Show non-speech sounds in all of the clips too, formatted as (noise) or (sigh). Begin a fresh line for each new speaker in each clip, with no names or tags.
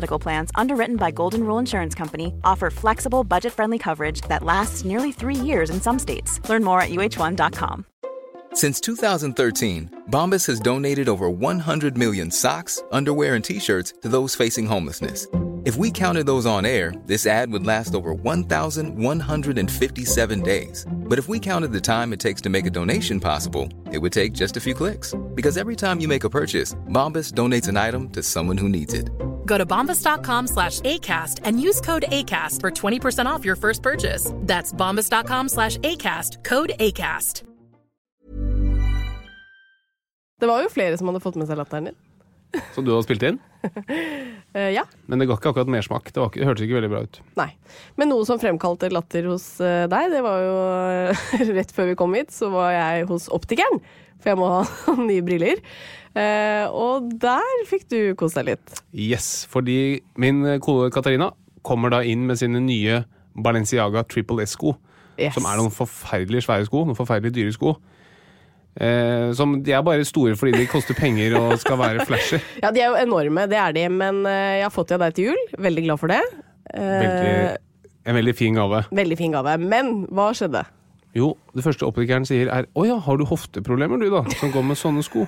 Medical Plans, underwritten by Golden Rule Insurance Company, offer flexible, budget friendly coverage that lasts nearly three years in some states. Learn more at uh1.com.
Since 2013, Bombas has donated over 100 million socks, underwear, and t shirts to those facing homelessness. If we counted those on air, this ad would last over 1,157 days. But if we counted the time it takes to make a donation possible, it would take just a few clicks. Because every time you make a purchase, Bombas donates an item to someone who needs it.
Go to bombas.com slash ACAST and use code ACAST for 20% off your first purchase. That's bombas.com slash ACAST, code ACAST.
Det var jo flere som hadde fått med seg latteren din.
Som du har spilt inn?
uh, (laughs) ja.
Men det ga ikke akkurat mersmak. Det, var det hørtes ikke veldig bra ut.
Nei. Men noe som fremkalte latter hos uh, deg, det var jo (laughs) Rett før vi kom hit, så var jeg hos optikeren. For jeg må ha (laughs) nye briller. Eh, og der fikk du kose deg litt.
Yes, fordi min kone Katarina kommer da inn med sine nye Balenciaga Triple S-sko.
Yes.
Som er noen forferdelig svære sko. Noen forferdelig dyre sko. Eh, som De er bare store fordi de koster penger og skal være (laughs) flashy.
Ja, de er jo enorme, det er de. Men eh, jeg har fått de av deg til jul. Veldig glad for det. Eh,
Veldig, en veldig fin gave.
veldig fin gave. Men hva skjedde?
Jo, det første optikeren sier er 'Å ja, har du hofteproblemer du, da? Som går med sånne sko?'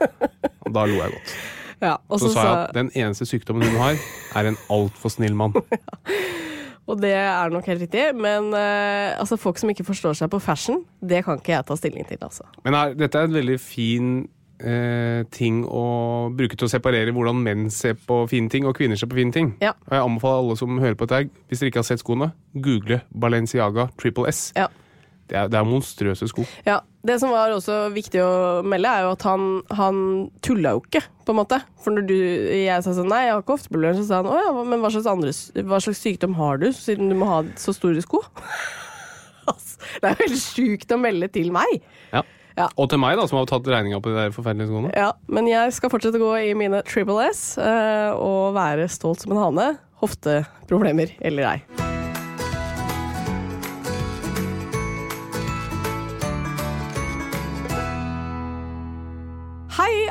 (laughs) Og da lo jeg godt.
Ja, og
Så
så
sa jeg at den eneste sykdommen hun har, er en altfor snill mann. (laughs)
Og det er nok helt riktig, men uh, altså, folk som ikke forstår seg på fashion, det kan ikke jeg ta stilling til, altså.
Men her, dette er en veldig fin uh, ting å bruke til å separere hvordan menn ser på fine ting og kvinner ser på fine ting.
Ja.
Og jeg anbefaler alle som hører på dette, hvis dere ikke har sett skoene, google Balenciaga Triple S.
Ja.
Det er, det er monstrøse sko.
Ja, Det som var også viktig å melde, er jo at han, han tulla jo ikke, på en måte. For når du, jeg sa sånn nei, jeg har ikke hofteproblemer, så sa han å ja, men hva slags, andre, hva slags sykdom har du, siden du må ha så store sko? (laughs) Altså, det er jo helt sjukt å melde til meg.
Ja.
Ja.
Og til meg, da, som har tatt regninga på de der forferdelige skoene.
Ja, Men jeg skal fortsette å gå i mine Triple S eh, og være stolt som en hane. Hofteproblemer eller ei.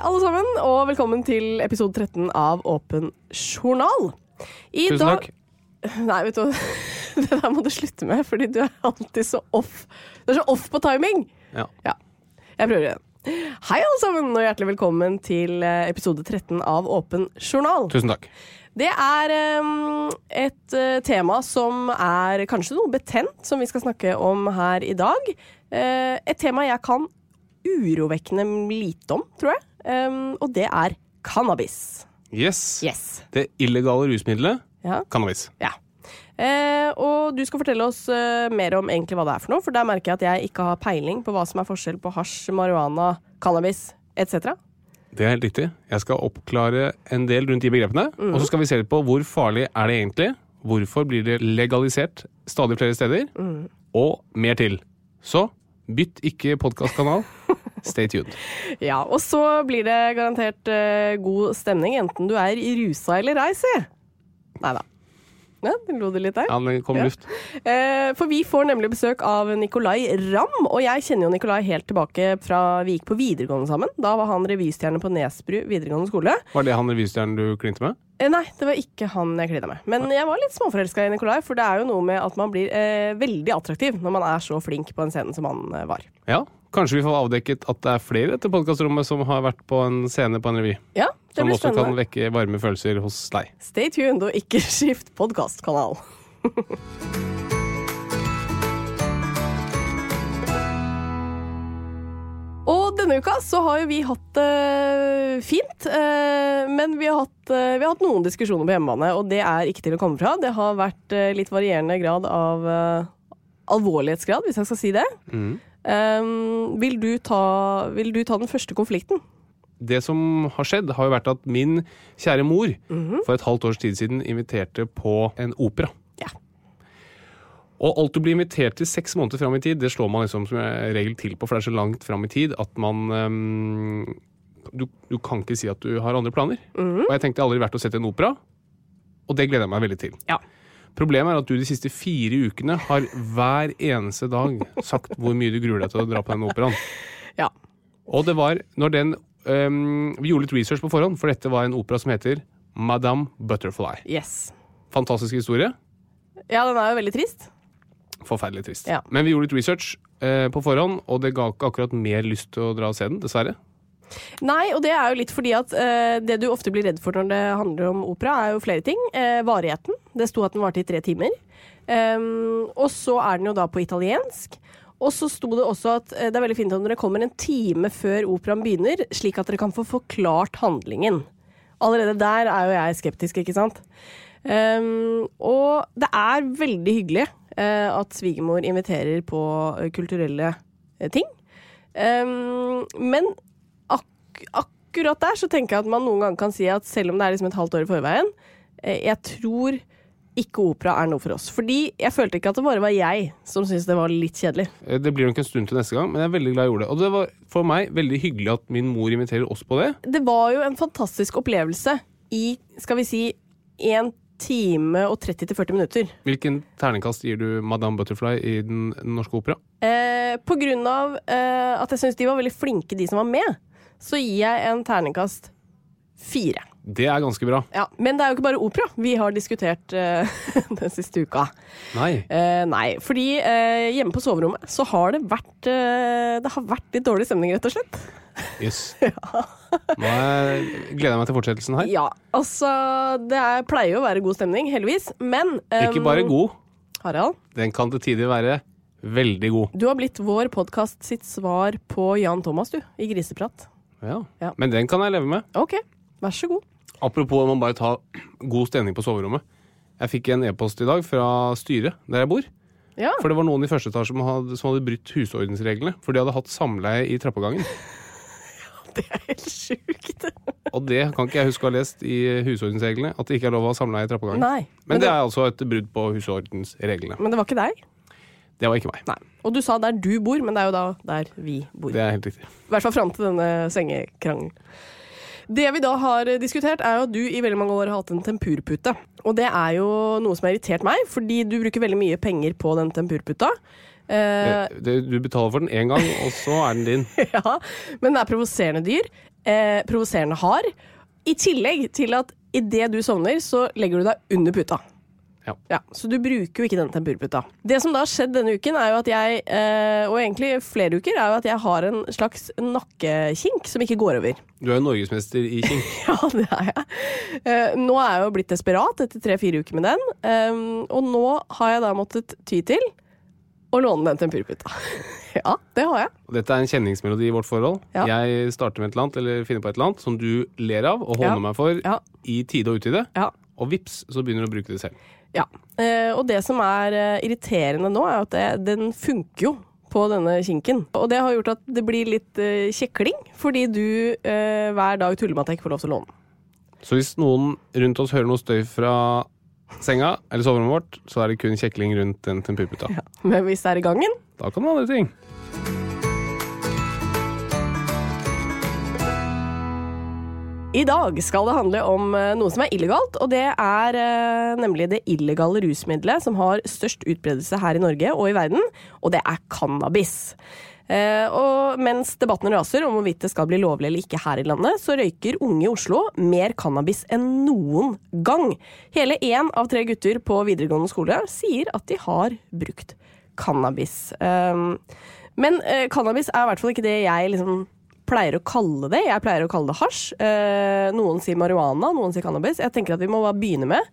Alle sammen, og velkommen til episode 13 av Åpen journal. I
Tusen
dag-
takk.
Nei, vet du hva. (laughs) Det der må du slutte med, fordi du er alltid så off. Du er så off på timing.
Ja.
Ja, jeg prøver igjen. Hei alle sammen, og hjertelig velkommen til eh, episode 13 av Åpen journal.
Tusen takk.
Det er um, et uh, tema som er kanskje noe betent, som vi skal snakke om her i dag. Uh, et tema jeg kan urovekkende lite om, tror jeg. Um, og det er cannabis.
Yes.
Yes.
Det illegale rusmiddelet
Ja.
cannabis.
Ja. Eh, og du skal fortelle oss eh, mer om egentlig hva det er for noe, for der merker jeg at jeg ikke har peiling på hva som er forskjell på hasj, marihuana, cannabis etc.
Det er helt riktig. Jeg skal oppklare en del rundt de begrepene.
Mm.
Og så skal vi se litt på hvor farlig er det egentlig. Hvorfor blir det legalisert stadig flere steder?
Mm.
Og mer til. Så bytt ikke podkastkanal. Stay tuned.
Ja, og så blir det garantert uh, god stemning, enten du er rusa eller ei, si. Nei da. Ja, det lo du litt der.
Ja, det kom
Ja.
luft.
Eh, for vi får nemlig besøk av Nicolay Ramm, og jeg kjenner jo Nicolay helt tilbake fra vi gikk på videregående sammen. Da var han revystjerne på Nesbru videregående skole.
Var det han revystjernen du klinte med?
Eh, nei, det var ikke han jeg klina med. Men jeg var litt småforelska i Nicolay, for det er jo noe med at man blir eh, veldig attraktiv når man er så flink på en scene som han var.
Ja. Kanskje vi får avdekket at det er flere i dette podkastrommet som har vært på en scene på en revy.
Ja, det
Som
blir
også kan
spennende.
vekke varme følelser hos deg.
Stay tuned og ikke (laughs) skift podkastkanal. (laughs) Og denne uka så har jo vi hatt det fint, eh, men vi har, hatt, eh, vi har hatt noen diskusjoner på hjemmebane, og det er ikke til å komme fra. Det har vært eh, litt varierende grad av eh, alvorlighetsgrad, hvis jeg skal si det. Um, vil, du ta, vil du ta den første konflikten?
Det som har skjedd, har jo vært at min kjære mor
Mhm.
for et halvt års tid siden inviterte på en opera.
Ja.
Og alt du blir invitert til seks måneder fram i tid, det slår man liksom som regel til på, for det er så langt fram i tid at man um, du, du kan ikke si at du har andre planer.
Mhm.
Og jeg tenkte jeg aldri vært og sett en opera, og det gleder jeg meg veldig til.
Ja.
Problemet er at du de siste fire ukene har hver eneste dag sagt hvor mye du gruer deg til å dra på den operaen.
Ja.
Og det var når den um, Vi gjorde litt research på forhånd, for dette var en opera som heter Madame Butterfly.
Yes.
Fantastisk historie.
Ja, den er jo veldig trist.
Forferdelig trist.
Ja.
Men vi gjorde litt research uh, på forhånd, og det ga ikke akkurat mer lyst til å dra og se den, dessverre.
Nei, og det er jo litt fordi at eh, det du ofte blir redd for når det handler om opera, er jo flere ting. Eh, varigheten. Det sto at den varte i tre timer. Um, og så er den jo da på italiensk. Og så sto det også at eh, det er veldig fint om dere kommer en time før operaen begynner, slik at dere kan få forklart handlingen. Allerede der er jo jeg skeptisk, ikke sant? Um, og det er veldig hyggelig eh, at svigermor inviterer på eh, kulturelle eh, ting. Um, men ak akkurat der så tenker jeg at man noen ganger kan si at selv om det er liksom et halvt år i forveien, eh, jeg tror ikke opera er noe for oss. Fordi jeg følte ikke at det bare var jeg som syntes det var litt kjedelig.
Eh, Det blir nok en stund til neste gang, men jeg er veldig glad jeg gjorde det. Og det var for meg veldig hyggelig at min mor inviterer oss på det.
Det var jo en fantastisk opplevelse i, skal vi si, en time og 30-40 minutter.
Hvilken terningkast gir du Madame Butterfly i Den norske opera?
Eh, på grunn av eh, at jeg syns de var veldig flinke, de som var med, så gir jeg en terningkast fire.
Det er ganske bra.
Ja, Men det er jo ikke bare opera vi har diskutert uh, (laughs) den siste uka.
Nei.
Uh, nei, fordi uh, hjemme på soverommet så har det vært Det har vært litt dårlig stemning, rett og slett.
Jøss. (laughs) Nå er- gleder jeg meg til fortsettelsen her.
Ja, altså Det er, pleier jo å være god stemning, heldigvis. Men um,
Ikke bare god,
Harald,
den kan til tider være veldig god.
du har blitt vår podkast sitt svar på Jan Thomas, du, i Griseprat.
Ja.
Ja.
Men den kan jeg leve med.
OK, vær så god.
Apropos om man bare tar god stemning på soverommet. Jeg fikk en e-post i dag fra styret der jeg bor.
Ja,
For det var noen i første etasje som hadde, som hadde brutt husordensreglene. For de hadde hatt samleie i trappegangen. (laughs)
det er helt sjukt. (laughs)
Og det kan ikke jeg huske å ha lest i husordensreglene. At det ikke er lov å ha samleie i trappegangen.
Nei.
Men det er altså et brudd på husordensreglene.
men det var ikke deg.
Det var ikke meg.
Nei. Og du sa der du bor, men det er jo da der vi bor.
Det er helt riktig.
I hvert fall fram til denne sengekrangelen. Det vi da har diskutert, er jo at du i veldig mange år har hatt en tempurpute. Og det er jo noe som har irritert meg, fordi du bruker veldig mye penger på den tempurputa. Eh,
Det, det, du betaler for den én gang, og så er den din. (laughs)
ja, men det er provoserende dyr. Eh, provoserende hard. I tillegg til at idet du sovner, så legger du deg under puta.
Ja.
Så du bruker jo ikke den tempurputa. Det som da har skjedd denne uken, er jo at jeg, eh, og egentlig flere uker, er jo at jeg har en slags nakkekink som ikke går over.
Du er jo norgesmester i kink. (laughs)
Ja, det er jeg. Eh, nå er jeg jo blitt desperat etter tre-fire uker med den. Um, og nå har jeg da måttet ty til å låne den tempurputa. (laughs) ja, det har jeg.
Og Dette er en kjenningsmelodi i vårt forhold.
Ja.
Jeg starter med et eller annet, eller finner på et eller annet som du ler av og
Ja.
håner meg for
Ja.
i tide og utide.
Ja.
Og vips, så begynner du å bruke det selv.
Ja. Eh, og det som er eh, irriterende nå, er at det, den funker jo på denne kinken. Og det har gjort at det blir litt eh, kjekling, fordi du eh, hver dag tuller med at jeg ikke får lov til å låne.
Så hvis noen rundt oss hører noe støy fra senga eller soverommet vårt, så er det kun kjekling rundt den tempurputa.
Men hvis det er i gangen
Da kan det være andre ting.
I dag skal det handle om eh, noe som er illegalt, og det er eh, nemlig det illegale rusmiddelet som har størst utbredelse her i Norge og i verden, og det er cannabis. Eh, og mens debatten raser om hvorvidt det skal bli lovlig eller ikke her i landet, så røyker unge i Oslo mer cannabis enn noen gang. Hele én av tre gutter på videregående skole sier at de har brukt cannabis. Um, men cannabis er i hvert fall ikke det jeg liksom pleier å kalle det. Jeg pleier å kalle det hasj. Eh, noen sier marihuana, noen sier cannabis. Jeg tenker at vi må bare begynne med,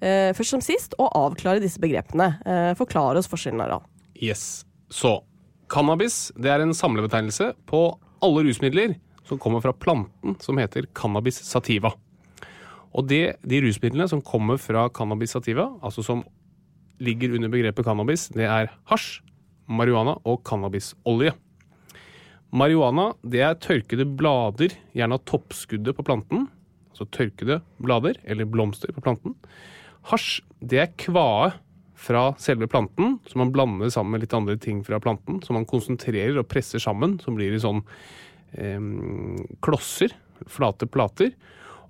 eh, først som sist, å avklare disse begrepene. Eh, forklare oss forskjellen, Harald.
Yes. Så cannabis det er en samlebetegnelse på alle rusmidler som kommer fra planten som heter cannabis sativa. Og det, de rusmidlene som kommer fra cannabis sativa, altså som ligger under begrepet cannabis, det er hasj, marihuana og cannabisolje. Marihuana det er tørkede blader, gjerne av toppskuddet på planten. Altså tørkede blader eller blomster på planten. Hasj det er kvae fra selve planten, som man blander sammen med litt andre ting fra planten. Som man konsentrerer og presser sammen, som blir i sånn eh, klosser, flate plater.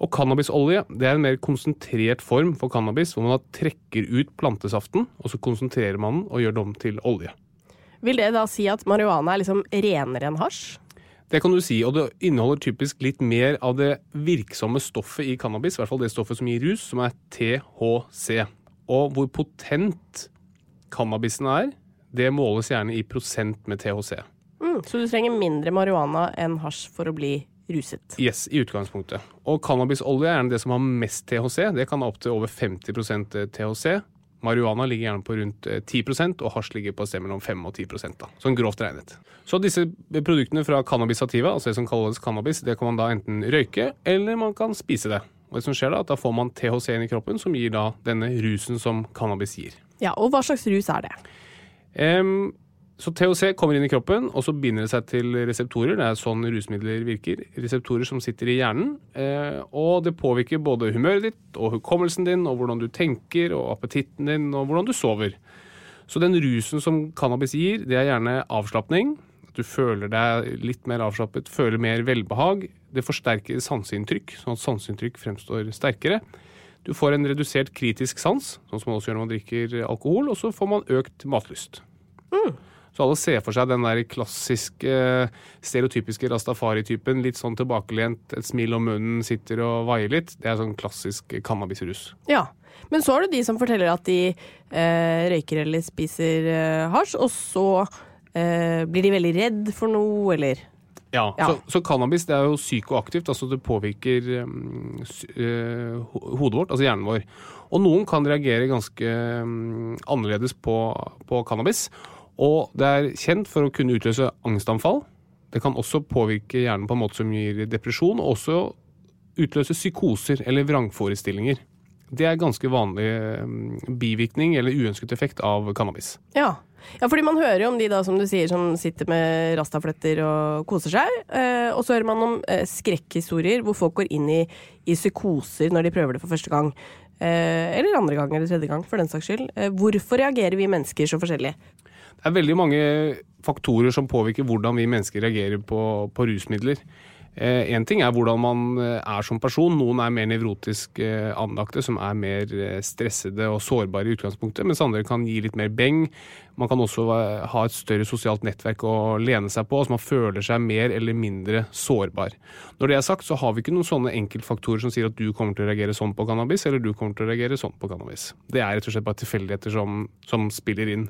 Og cannabisolje det er en mer konsentrert form for cannabis, hvor man da trekker ut plantesaften, og så konsentrerer man den og gjør det om til olje.
Vil det da si at marihuana er liksom renere enn hasj?
Det kan du si, og det inneholder typisk litt mer av det virksomme stoffet i cannabis, i hvert fall det stoffet som gir rus, som er THC. Og hvor potent cannabisen er, det måles gjerne i prosent med THC.
Mm, så du trenger mindre marihuana enn hasj for å bli ruset?
Yes, i utgangspunktet. Og cannabisolje er gjerne det som har mest THC. Det kan ha opptil over 50% THC. Marihuana ligger gjerne på rundt 10% og hasj ligger på et sted mellom 5 og 10 da, sånn grovt regnet. Så disse produktene fra cannabis sativa, altså det som kalles cannabis, det kan man da enten røyke, eller man kan spise det. Og det som skjer Da at da får man THC inn i kroppen, som gir da denne rusen som cannabis gir.
Ja, Og hva slags rus er det?
Um, så THC kommer inn i kroppen, og så binder det seg til reseptorer. Det er sånn rusmidler virker. Reseptorer som sitter i hjernen. Eh, og det påvirker både humøret ditt og hukommelsen din, og hvordan du tenker, og appetitten din, og hvordan du sover. Så den rusen som cannabis gir, det er gjerne avslapning. Du føler deg litt mer avslappet, føler mer velbehag. Det forsterker sanseinntrykk, sånn at sanseinntrykk fremstår sterkere. Du får en redusert kritisk sans, sånn som man også gjør når man drikker alkohol, og så får man økt matlyst. Mm. Så alle ser for seg den der klassiske, stereotypiske rastafari-typen. Litt sånn tilbakelent, et smil om munnen, sitter og vaier litt. Det er sånn klassisk cannabisrus.
Ja. Men så er det de som forteller at de eh, røyker eller spiser eh, hasj, og så eh, blir de veldig redd for noe, eller
ja, ja. Så, så, cannabis det er jo psykoaktivt, altså det påvirker um, hodet vårt, altså hjernen vår. Og noen kan reagere ganske um, annerledes på, på cannabis. Og det er kjent for å kunne utløse angstanfall. Det kan også påvirke hjernen på en måte som gir depresjon, og også utløse psykoser eller vrangforestillinger. Det er ganske vanlig mm, bivirkning eller uønsket effekt av cannabis.
Ja. ja, fordi man hører jo om de da, som du sier, som sitter med rastafletter og koser seg. Eh, og så hører man om eh, skrekkhistorier hvor folk går inn i, i, psykoser når de prøver det for første gang. Eh, eller andre gang eller tredje gang, for den saks skyld. Eh, hvorfor reagerer vi mennesker så forskjellig?
Det er veldig mange faktorer som påvirker hvordan vi mennesker reagerer på, på rusmidler. Én eh, ting er hvordan man eh, er som person. Noen er mer nevrotisk eh, anlagte, som er mer stressede og sårbare i utgangspunktet, mens andre kan gi litt mer beng. Man kan også ha et større sosialt nettverk å lene seg på, så man føler seg mer eller mindre sårbar. Når det er sagt, så har vi ikke noen sånne enkeltfaktorer som sier at du kommer til å reagere sånn på cannabis, eller du kommer til å reagere sånn på cannabis. Det er rett og slett bare tilfeldigheter som, som spiller inn.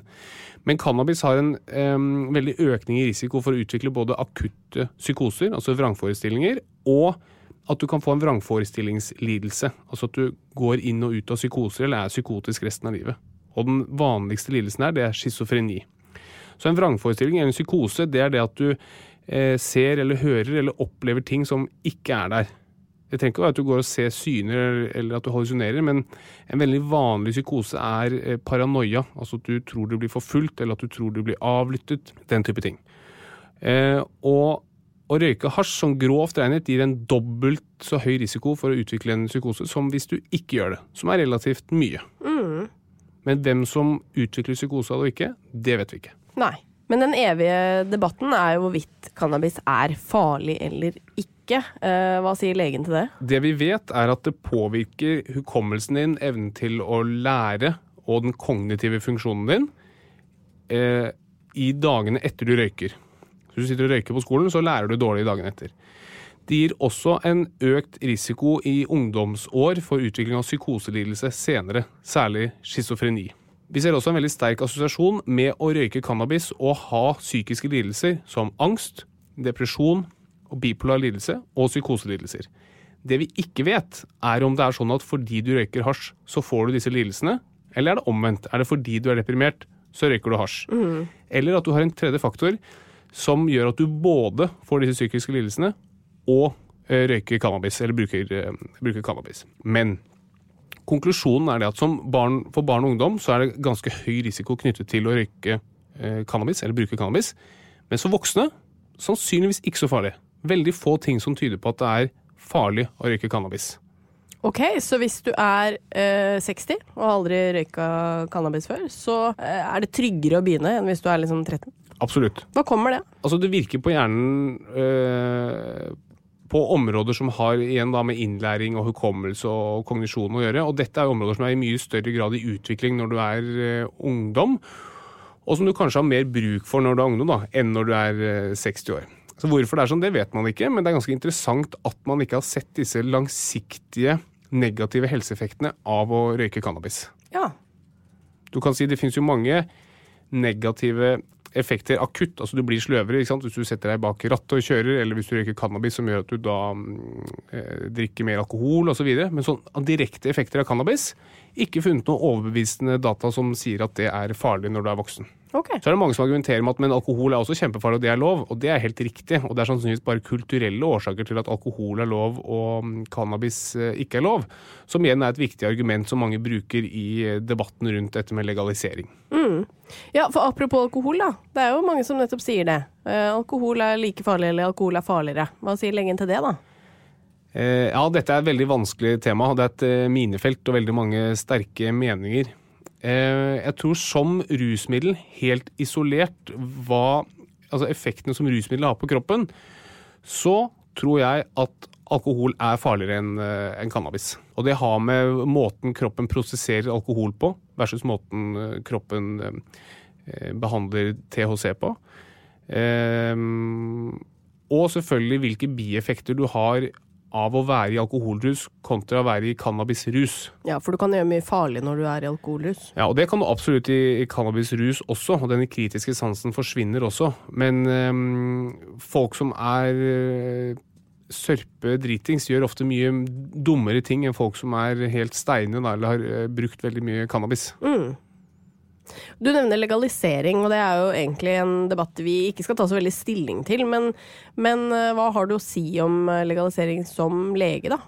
Men cannabis har en um, veldig økning i risiko for å utvikle både akutte psykoser, altså vrangforestillinger, og at du kan få en vrangforestillingslidelse. Altså at du går inn og ut av psykoser eller er psykotisk resten av livet. Og den vanligste lidelsen her, det er schizofreni. Så en vrangforestilling eller en psykose, det er det at du eh, ser eller hører eller opplever ting som ikke er der. Det trenger ikke være at du går og ser syner eller at du hallusinerer, men en veldig vanlig psykose er eh, paranoia. Altså at du tror du blir forfulgt, eller at du tror du blir avlyttet. Den type ting. Eh, og å røyke hasj som grovt regnet gir en dobbelt så høy risiko for å utvikle en psykose som hvis du ikke gjør det, som er relativt mye. Mm. Men hvem som utvikler psykose og ikke, det vet vi ikke.
Nei. Men den evige debatten er jo hvorvidt cannabis er farlig eller ikke. Eh, hva sier legen til det?
Det vi vet, er at det påvirker hukommelsen din, evnen til å lære og den kognitive funksjonen din eh, i dagene etter du røyker. Hvis du sitter og røyker på skolen, så lærer du dårlig dagene etter. Det gir også en økt risiko i ungdomsår for utvikling av psykoselidelse senere, særlig schizofreni. Vi ser også en veldig sterk assosiasjon med å røyke cannabis og ha psykiske lidelser som angst, depresjon og bipolar lidelse og psykoselidelser. Det vi ikke vet, er om det er sånn at fordi du røyker hasj, så får du disse lidelsene, eller er det omvendt? Er det fordi du er deprimert, så røyker du hasj? Mm. Eller at du har en tredje faktor som gjør at du både får disse psykiske lidelsene og røyker røyke cannabis, eller bruker, eh, bruker cannabis. Men konklusjonen er det at barn, for barn og ungdom så er det ganske høy risiko knyttet til å røyke eh, cannabis, eller bruke cannabis. Men for voksne sannsynligvis ikke så farlig. Veldig få ting som tyder på at det er farlig å røyke cannabis.
Ok, så hvis du er eh, 60 og aldri røyka cannabis før, så eh, er det tryggere å begynne enn hvis du er liksom 13?
Absolutt.
Hva kommer det?
Altså Det virker på hjernen øh, på områder som har igjen da med innlæring og hukommelse og kognisjon å gjøre. Og dette er områder som er i mye større grad i utvikling når du er øh, ungdom. Og som du kanskje har mer bruk for når du er ungdom da, enn når du er øh, 60 år. Så Hvorfor det er sånn, det vet man ikke, men det er ganske interessant at man ikke har sett disse langsiktige negative helseeffektene av å røyke cannabis.
Ja.
Du kan si det finnes jo mange negative effekter akutt. Altså du blir sløvere hvis du setter deg bak rattet og kjører, eller hvis du røyker cannabis som gjør at du da eh, drikker mer alkohol osv. Men sånn direkte effekter av cannabis ikke funnet noen overbevisende data som sier at det er farlig når du er voksen.
Ok.
Så er det mange som argumenterer med at men alkohol er også kjempefarlig, og det er lov. Og det er helt riktig. Og det er sannsynligvis bare kulturelle årsaker til at alkohol er lov og mm, cannabis eh, ikke er lov. Som igjen er et viktig argument som mange bruker i eh, debatten rundt dette med legalisering.
Ja, for apropos alkohol, da. Det er jo mange som nettopp sier det. Eh, alkohol er like farlig, eller alkohol er farligere. Hva sier legen til det, da?
Eh, ja, dette er et veldig vanskelig tema. Det er et minefelt og veldig mange sterke meninger. Eh, jeg tror som rusmiddel, helt isolert, hva altså effektene som rusmiddel har på kroppen, så tror jeg at alkohol er farligere enn en cannabis. Og det har med måten kroppen prosesserer alkohol på, versus måten eh, kroppen eh, behandler THC på. Eh, og selvfølgelig hvilke bieffekter du har av å være i alkoholrus kontra å være i cannabisrus.
Ja, for du kan gjøre mye farlig når du er i alkoholrus.
Ja, og det kan du absolutt i, i cannabisrus også, og den kritiske sansen forsvinner også. Men øhm, folk som er øh, sørpe dritings, gjør ofte mye dummere ting enn folk som er helt steine eller har øh, brukt veldig mye cannabis.
Du nevner legalisering, og det er jo egentlig en debatt vi ikke skal ta så veldig stilling til. Men, men eh, hva har du å si om eh, legalisering som lege, da?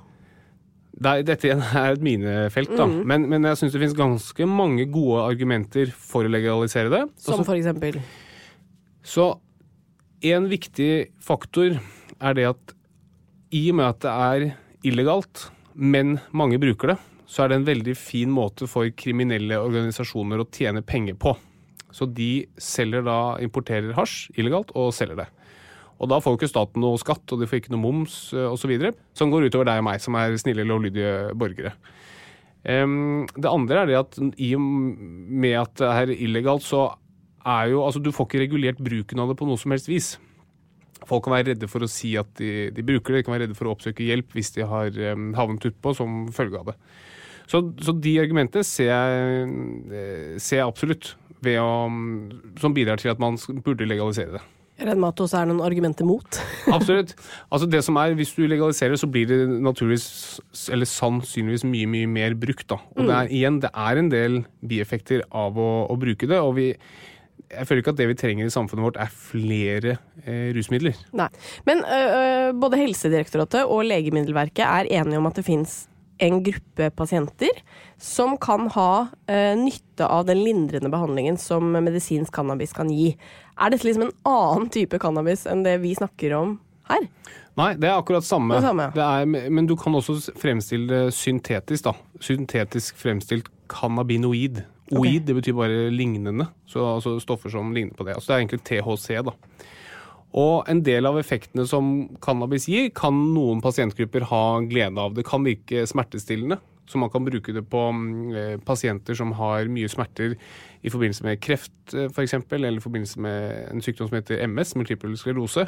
Det dette igjen (laughs) er et minefelt, da. Men, men jeg syns det finnes ganske mange gode argumenter for å legalisere det.
Som
Altså,
for eksempel
Så en viktig faktor er det at i og med at det er illegalt, men mange bruker det, så er det en veldig fin måte for kriminelle organisasjoner å tjene penger på. Så de selger da, importerer hasj illegalt og selger det. Og da får jo ikke staten noe skatt, og de får ikke noe moms osv., som går utover deg og meg, som er snille, lovlydige borgere. Det andre er det at i og med at det er illegalt, så er jo Altså, du får ikke regulert bruken av det på noe som helst vis. Folk kan være redde for å si at de, de bruker det, de kan være redde for å oppsøke hjelp hvis de har havnet utpå som følge av det. Så, så de argumentene ser jeg, eh, ser jeg absolutt ved å, som bidrar til at man burde legalisere det.
Redd med at det også er noen argumenter mot. (laughs)
Absolutt. Altså det som er, Hvis du legaliserer, så blir det naturligvis, eller sannsynligvis mye mye mer brukt. da. Og det er, igjen, det er en del bieffekter av å, å bruke det. og vi, jeg føler ikke at det vi trenger i samfunnet vårt, er flere eh, rusmidler.
Nei. Men ø, ø, både Helsedirektoratet og Legemiddelverket er enige om at det fins en gruppe pasienter som kan ha ø, nytte av den lindrende behandlingen som medisinsk cannabis kan gi. Er dette liksom en annen type cannabis enn det vi snakker om her?
Nei, det er akkurat samme.
Det samme.
Det er, men du kan også fremstille det syntetisk. da. Syntetisk fremstilt cannabinoid. Oid, det betyr bare lignende. Så altså stoffer som ligner på det. Altså det er egentlig THC, da. Og en del av effektene som cannabis gir, kan noen pasientgrupper ha glede av. Det kan virke smertestillende, så man kan bruke det på mm, eh, pasienter som har mye smerter i forbindelse med kreft f.eks., eller i forbindelse med en sykdom som heter MS, multiple sklerose.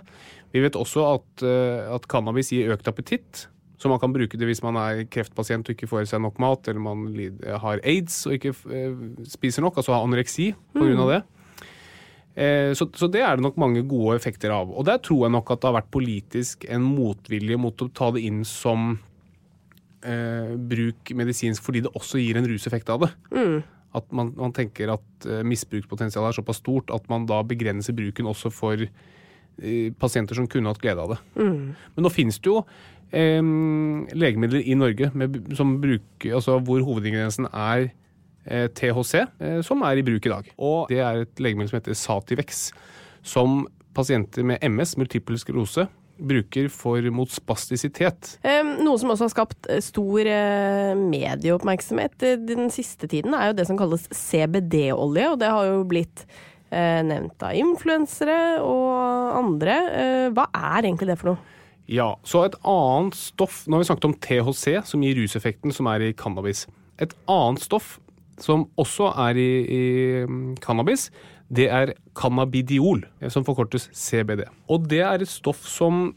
Vi vet også at, eh, at cannabis gir økt appetitt. Så man kan bruke det hvis man er kreftpasient og ikke får i seg nok mat, eller man har aids og ikke eh, spiser nok, altså har anoreksi pga.
Mm.
det. Eh, Så, så det er det nok mange gode effekter av. Og der tror jeg nok at det har vært politisk en motvilje mot å ta det inn som eh, bruk medisinsk fordi det også gir en ruseffekt av det. At man, man tenker at eh, misbrukspotensialet er såpass stort at man da begrenser bruken også for eh, pasienter som kunne hatt glede av det. Men nå finnes det jo eh, legemidler i Norge med, som bruker, altså hvor hovedingrediensen er THC, eh, som er i bruk i dag. Og det er et legemiddel som heter Sativex, som pasienter med MS, multiple sklerose, bruker for mot spastisitet.
Noe som også har skapt eh, stor medieoppmerksomhet den siste tiden, er jo det som kalles CBD-olje, og det har jo blitt nevnt av influensere og andre. hva er egentlig det for noe?
Ja, så et annet stoff Nå har vi snakket om THC, som gir ruseffekten som er i cannabis. Et annet stoff som også er i, i mm, cannabis, det er cannabidiol, som forkortes CBD. Og det er et stoff som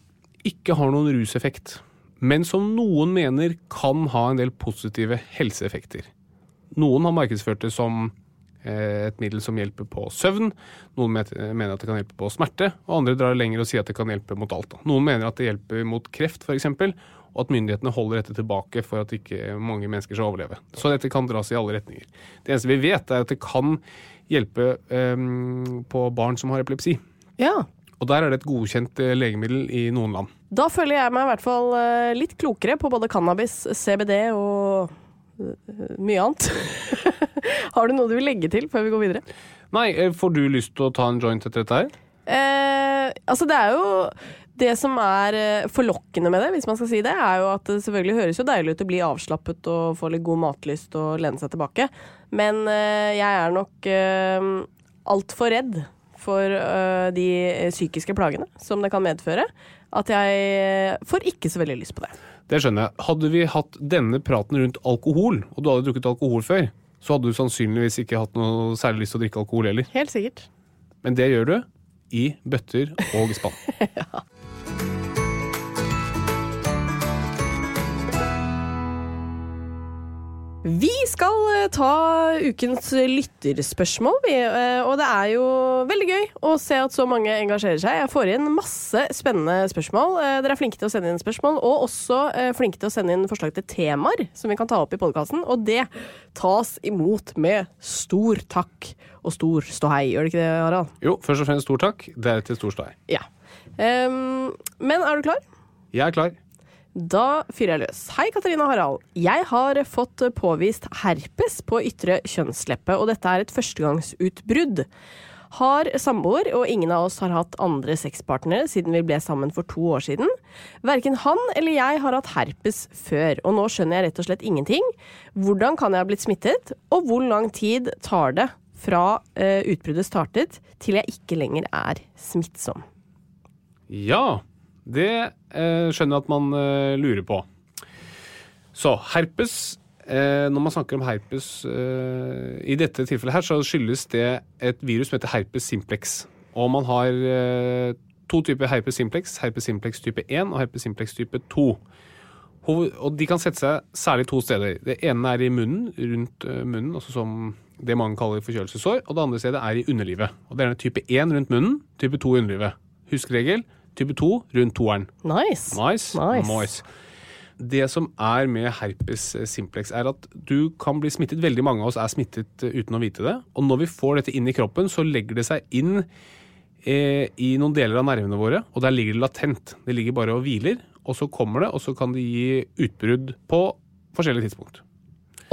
ikke har noen ruseffekt, men som noen mener kan ha en del positive helseeffekter. Noen har markedsført det som eh, et middel som hjelper på søvn. Noen mener at det kan hjelpe på smerte, og andre drar lenger og sier at det kan hjelpe mot alt. Noen mener at det hjelper mot kreft, f.eks., og at myndighetene holder dette tilbake for at ikke mange mennesker skal overleve. Så dette kan dras i alle retninger. Det eneste vi vet, er at det kan hjelpe um, på barn som har epilepsi.
Ja.
Og der er det et godkjent eh, legemiddel i noen land.
Da føler jeg meg i hvert fall eh, litt klokere på både cannabis, CBD og mye annet. (laughs) har du noe du vil legge til før vi går videre?
Nei, får du lyst til å ta en joint etter dette her?
Eh, altså, det er jo det som er forlokkende med det, hvis man skal si det, er jo at det selvfølgelig høres jo deilig ut å bli avslappet og få litt god matlyst og lene seg tilbake. Men uh, jeg er nok uh, altfor redd for de psykiske plagene som det kan medføre, at jeg får ikke så veldig lyst på det.
Det skjønner jeg. Hadde vi hatt denne praten rundt alkohol, og du hadde drukket alkohol før, så hadde du sannsynligvis ikke hatt noe særlig lyst til å drikke alkohol heller.
Helt sikkert.
Men det gjør du i bøtter og spann. (laughs) ja.
Vi skal eh, ta ukens lytterspørsmål, vi. Eh, og det er jo veldig gøy å se at så mange engasjerer seg. Jeg får inn masse spennende spørsmål. Eh, dere er flinke til å sende inn spørsmål, og også flinke til å sende inn forslag til temaer som vi kan ta opp i podkasten. Og det tas imot med stor takk og stor ståhei. Gjør det ikke det, Harald?
Jo, først og fremst stor takk, deretter stor ståhei.
Ja. Um, men er du klar?
Jeg er klar.
Da fyrer jeg løs. Hei, Katarina Harald. Jeg har fått påvist herpes på ytre kjønnsleppe, og dette er et førstegangsutbrudd. Har samboer, og ingen av oss har hatt andre sexpartnere siden vi ble sammen for to år siden. Verken han eller jeg har hatt herpes før, og nå skjønner jeg rett og slett ingenting. Hvordan kan jeg ha blitt smittet, og hvor lang tid tar det fra uh, utbruddet startet til jeg ikke lenger er smittsom?
Ja, det eh, skjønner jeg at man eh, lurer på. Så herpes eh, Når man snakker om herpes eh, i dette tilfellet her, så skyldes det et virus som heter herpes simplex. Og man har eh, to typer herpes simplex. Herpes simplex type 1 og herpes simplex type 2. Og de kan sette seg særlig to steder. Det ene er i munnen, rundt eh, munnen, altså som det mange kaller forkjølelsessår. Og det andre stedet er i underlivet. Og det er type 1 rundt munnen, type 2 i underlivet. Huskregel type 2 rundt toeren.
Nice.
Nice.
nice.
nice. Det som er med herpes simplex, er at du kan bli smittet. Veldig mange av oss er smittet eh, uten å vite det. Og når vi får dette inn i kroppen, så legger det seg inn eh, i noen deler av nervene våre, og der ligger det latent. Det ligger bare og hviler, og så kommer det, og så kan det gi utbrudd på forskjellige tidspunkt.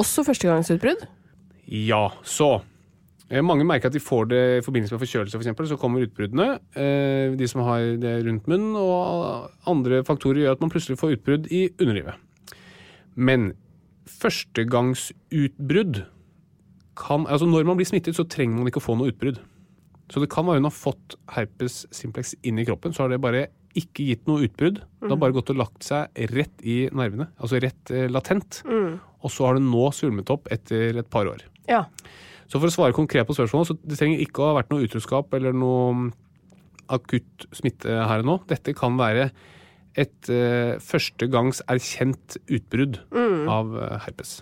Også førstegangsutbrudd?
Ja. Så Eh, mange merker at de får det i forbindelse med forkjølelse, f.eks. For så kommer utbruddene. Eh, de som har det rundt munnen, og andre faktorer gjør at man plutselig får utbrudd i underlivet. Men førstegangsutbrudd kan Altså når man blir smittet, så trenger man ikke å få noe utbrudd. Så det kan være hun har fått herpes simplex inn i kroppen, så har det bare ikke gitt noe utbrudd. Det har bare gått og lagt seg rett i nervene, altså rett eh, latent. Mm. Og så har det nå svulmet opp etter et par år.
Ja.
Så for å svare konkret på spørsmålet, så det trenger ikke å ha vært noe utroskap eller noe akutt smitte her og nå. Dette kan være et uh, førstegangs erkjent utbrudd mm. av uh, herpes.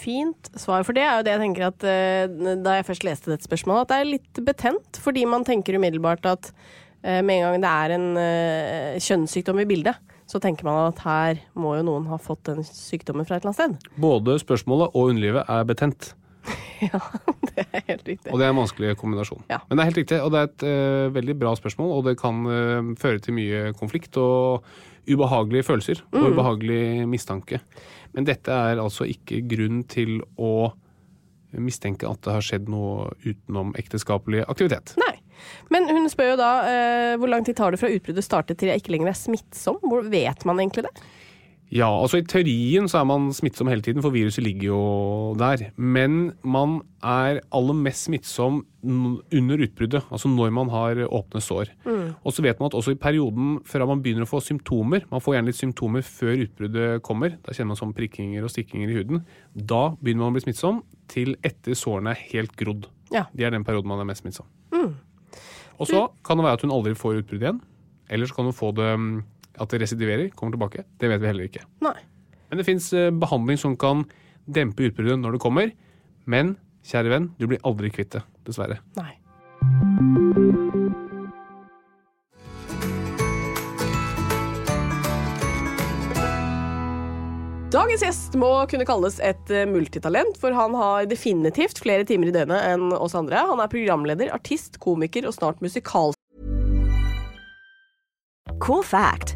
Fint svar, for det er jo det jeg tenker at uh, da jeg først leste dette spørsmålet, at det er litt betent. Fordi man tenker umiddelbart at uh, med en gang det er en uh, kjønnssykdom i bildet, så tenker man at her må jo noen ha fått den sykdommen fra et eller annet sted.
Både spørsmålet og underlivet er betent. (laughs)
ja, det er helt riktig.
Og det er en vanskelig kombinasjon.
Ja.
Men det er helt riktig, og det er et uh, veldig bra spørsmål, og det kan uh, føre til mye konflikt og ubehagelige følelser mm. og ubehagelig mistanke. Men dette er altså ikke grunn til å mistenke at det har skjedd noe utenom ekteskapelig aktivitet.
Nei. Men hun spør jo da eh, hvor lang tid tar det fra utbruddet startet til jeg ikke lenger er smittsom? Hvor vet man egentlig det?
Ja, altså I teorien så er man smittsom hele tiden, for viruset ligger jo der. Men man er aller mest smittsom under utbruddet, altså når man har åpne sår. Og så vet man at også i perioden fra man begynner å få symptomer, man får gjerne litt symptomer før utbruddet kommer, da kjenner man sånn prikkinger og stikkinger i huden, da begynner man å bli smittsom til etter sårene er helt grodd.
Ja.
Det er den perioden man er mest smittsom. Og så kan det være at hun aldri får utbrudd igjen. Eller så kan hun få det mm, at det residiverer, kommer tilbake. Det vet vi heller ikke.
Nei.
Men det fins behandling som kan dempe utbruddet når det kommer. Men kjære venn, du blir aldri kvitt det, dessverre.
Nei. Dagens gjest må kunne kalles et eh, multitalent, for han har definitivt flere timer i døgnet enn oss andre. Han er programleder, artist, komiker og snart musikal
Cool fact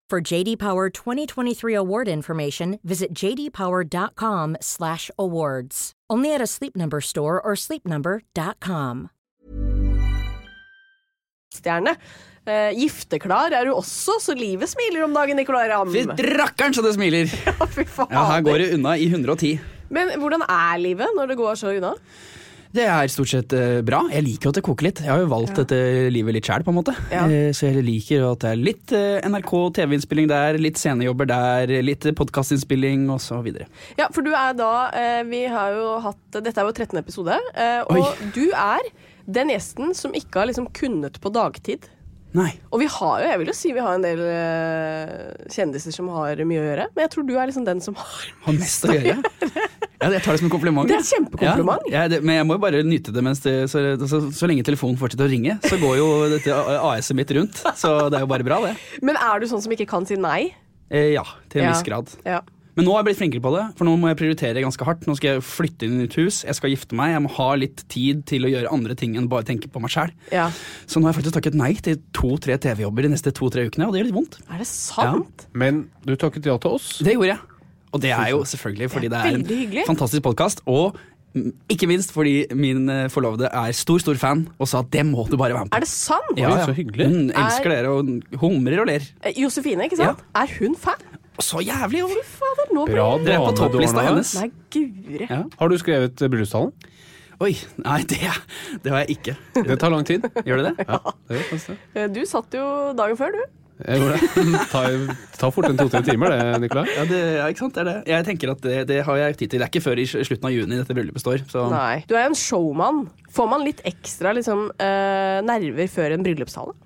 For JD Power 2023 award information, visit jdpower.com/awards. Only at a Sleep Number store or sleepnumber.com.
stjerne. Uh, gifteklar er du også, så livet smiler om dagen, Nicolay Ramm.
Fy rakkeren så det smiler! (laughs)
Ja, fy faen.
Ja, her går det unna i 110.
Men hvordan er livet når det går så unna?
Det er stort sett eh, bra. Jeg liker jo at det koker litt. Jeg har jo valgt dette livet litt sjæl, på en måte.
Ja.
Eh, så jeg liker at det er litt eh, NRK TV-innspilling der, litt scenejobber der, litt podkastinnspilling og så videre.
Ja, for du er da Vi har jo hatt Dette er jo 13. episode, og
Oi.
du er den gjesten som ikke har liksom kunnet på dagtid.
Nei.
Og vi har jo, jeg vil jo si vi har en del uh, kjendiser som har mye å gjøre, men jeg tror du er liksom den som har (laughs)
Har mest å gjøre. Ja, jeg tar det som en kompliment.
Det er et kjempekompliment.
Ja, jeg- det, men jeg må jo bare nyte det mens det så, så, så lenge telefonen fortsetter å ringe, så går jo dette AS-et mitt rundt. Så det er jo bare bra, det.
Men er du sånn som ikke kan si nei?
Eh, ja, til en
Ja.
viss grad.
Ja.
Men nå har jeg blitt flinkere på det, for nå må jeg prioritere ganske hardt. Nå skal jeg flytte inn i et hus, jeg skal gifte meg, jeg må ha litt tid til å gjøre andre ting enn bare tenke på meg sjæl.
ja.
Så nå har jeg faktisk takket nei til to-tre TV-jobber de neste to-tre ukene, og det gjør litt vondt.
Er det sant?
Men du takket ja til oss.
Det gjorde jeg. Og det er jo selvfølgelig fordi det er
det er
en fantastisk podkast, og mm, ikke minst fordi min eh, forlovede er stor, stor fan og sa at det må du bare være med på.
Er det sant?
Ja, ja.
så hyggelig.
Hun elsker dere og humrer og ler.
Eh, Josefine, ikke sant? Er hun fan?
Så jævlig! jo.
Fy fader, nå
Bra
blir
Dere er på
dame
topplista hennes.
Nei, guri.
Ja.
Har du skrevet eh, bryllupstalen?
Oi, nei, det, det har jeg ikke.
Det tar lang tid.
Gjør det det?
Ja, det gjør faktisk det.
Eh, Du satt jo dagen før, du.
Jeg gjorde det. (laughs) Ta, ta fort en to-tre timer, det, Nicolai.
Ja, det, ja, ikke sant? Det er det. Jeg tenker at det, det har jeg tid til. Det er ikke før i slutten av juni dette bryllupet står. Så.
Nei. Du er jo en showman. Får man litt ekstra liksom, eh, nerver før en bryllupstale?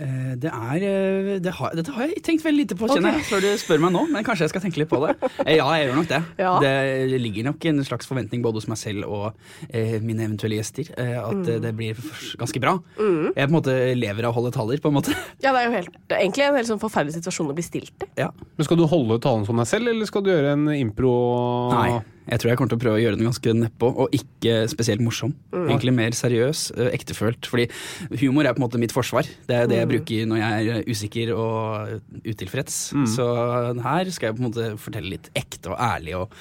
Eh, Det er eh, det har, Dette har jeg tenkt veldig lite på, kjenner jeg, før du spør meg nå. Men kanskje jeg skal tenke litt på det. Eh, Ja, jeg gjør nok det. (laughs)
Ja.
Det ligger nok en slags forventning både hos meg selv og eh, mine eventuelle gjester. Eh, at mm. det blir ganske bra. Jeg på en måte lever av å holde taller, på en måte. (laughs)
Ja, det er jo helt, det er egentlig en helt sånn forferdelig situasjon å bli stilt i.
Ja.
Men Skal du holde talen som deg selv, eller skal du gjøre en impro?
Nei. Jeg tror jeg kommer til å prøve å gjøre den ganske nedpå, og ikke spesielt morsom. Egentlig mer seriøs, ektefølt. Fordi humor er på en måte mitt forsvar. Det er det jeg bruker når jeg er usikker og utilfreds. Så her skal jeg på en måte fortelle litt ekte og ærlig og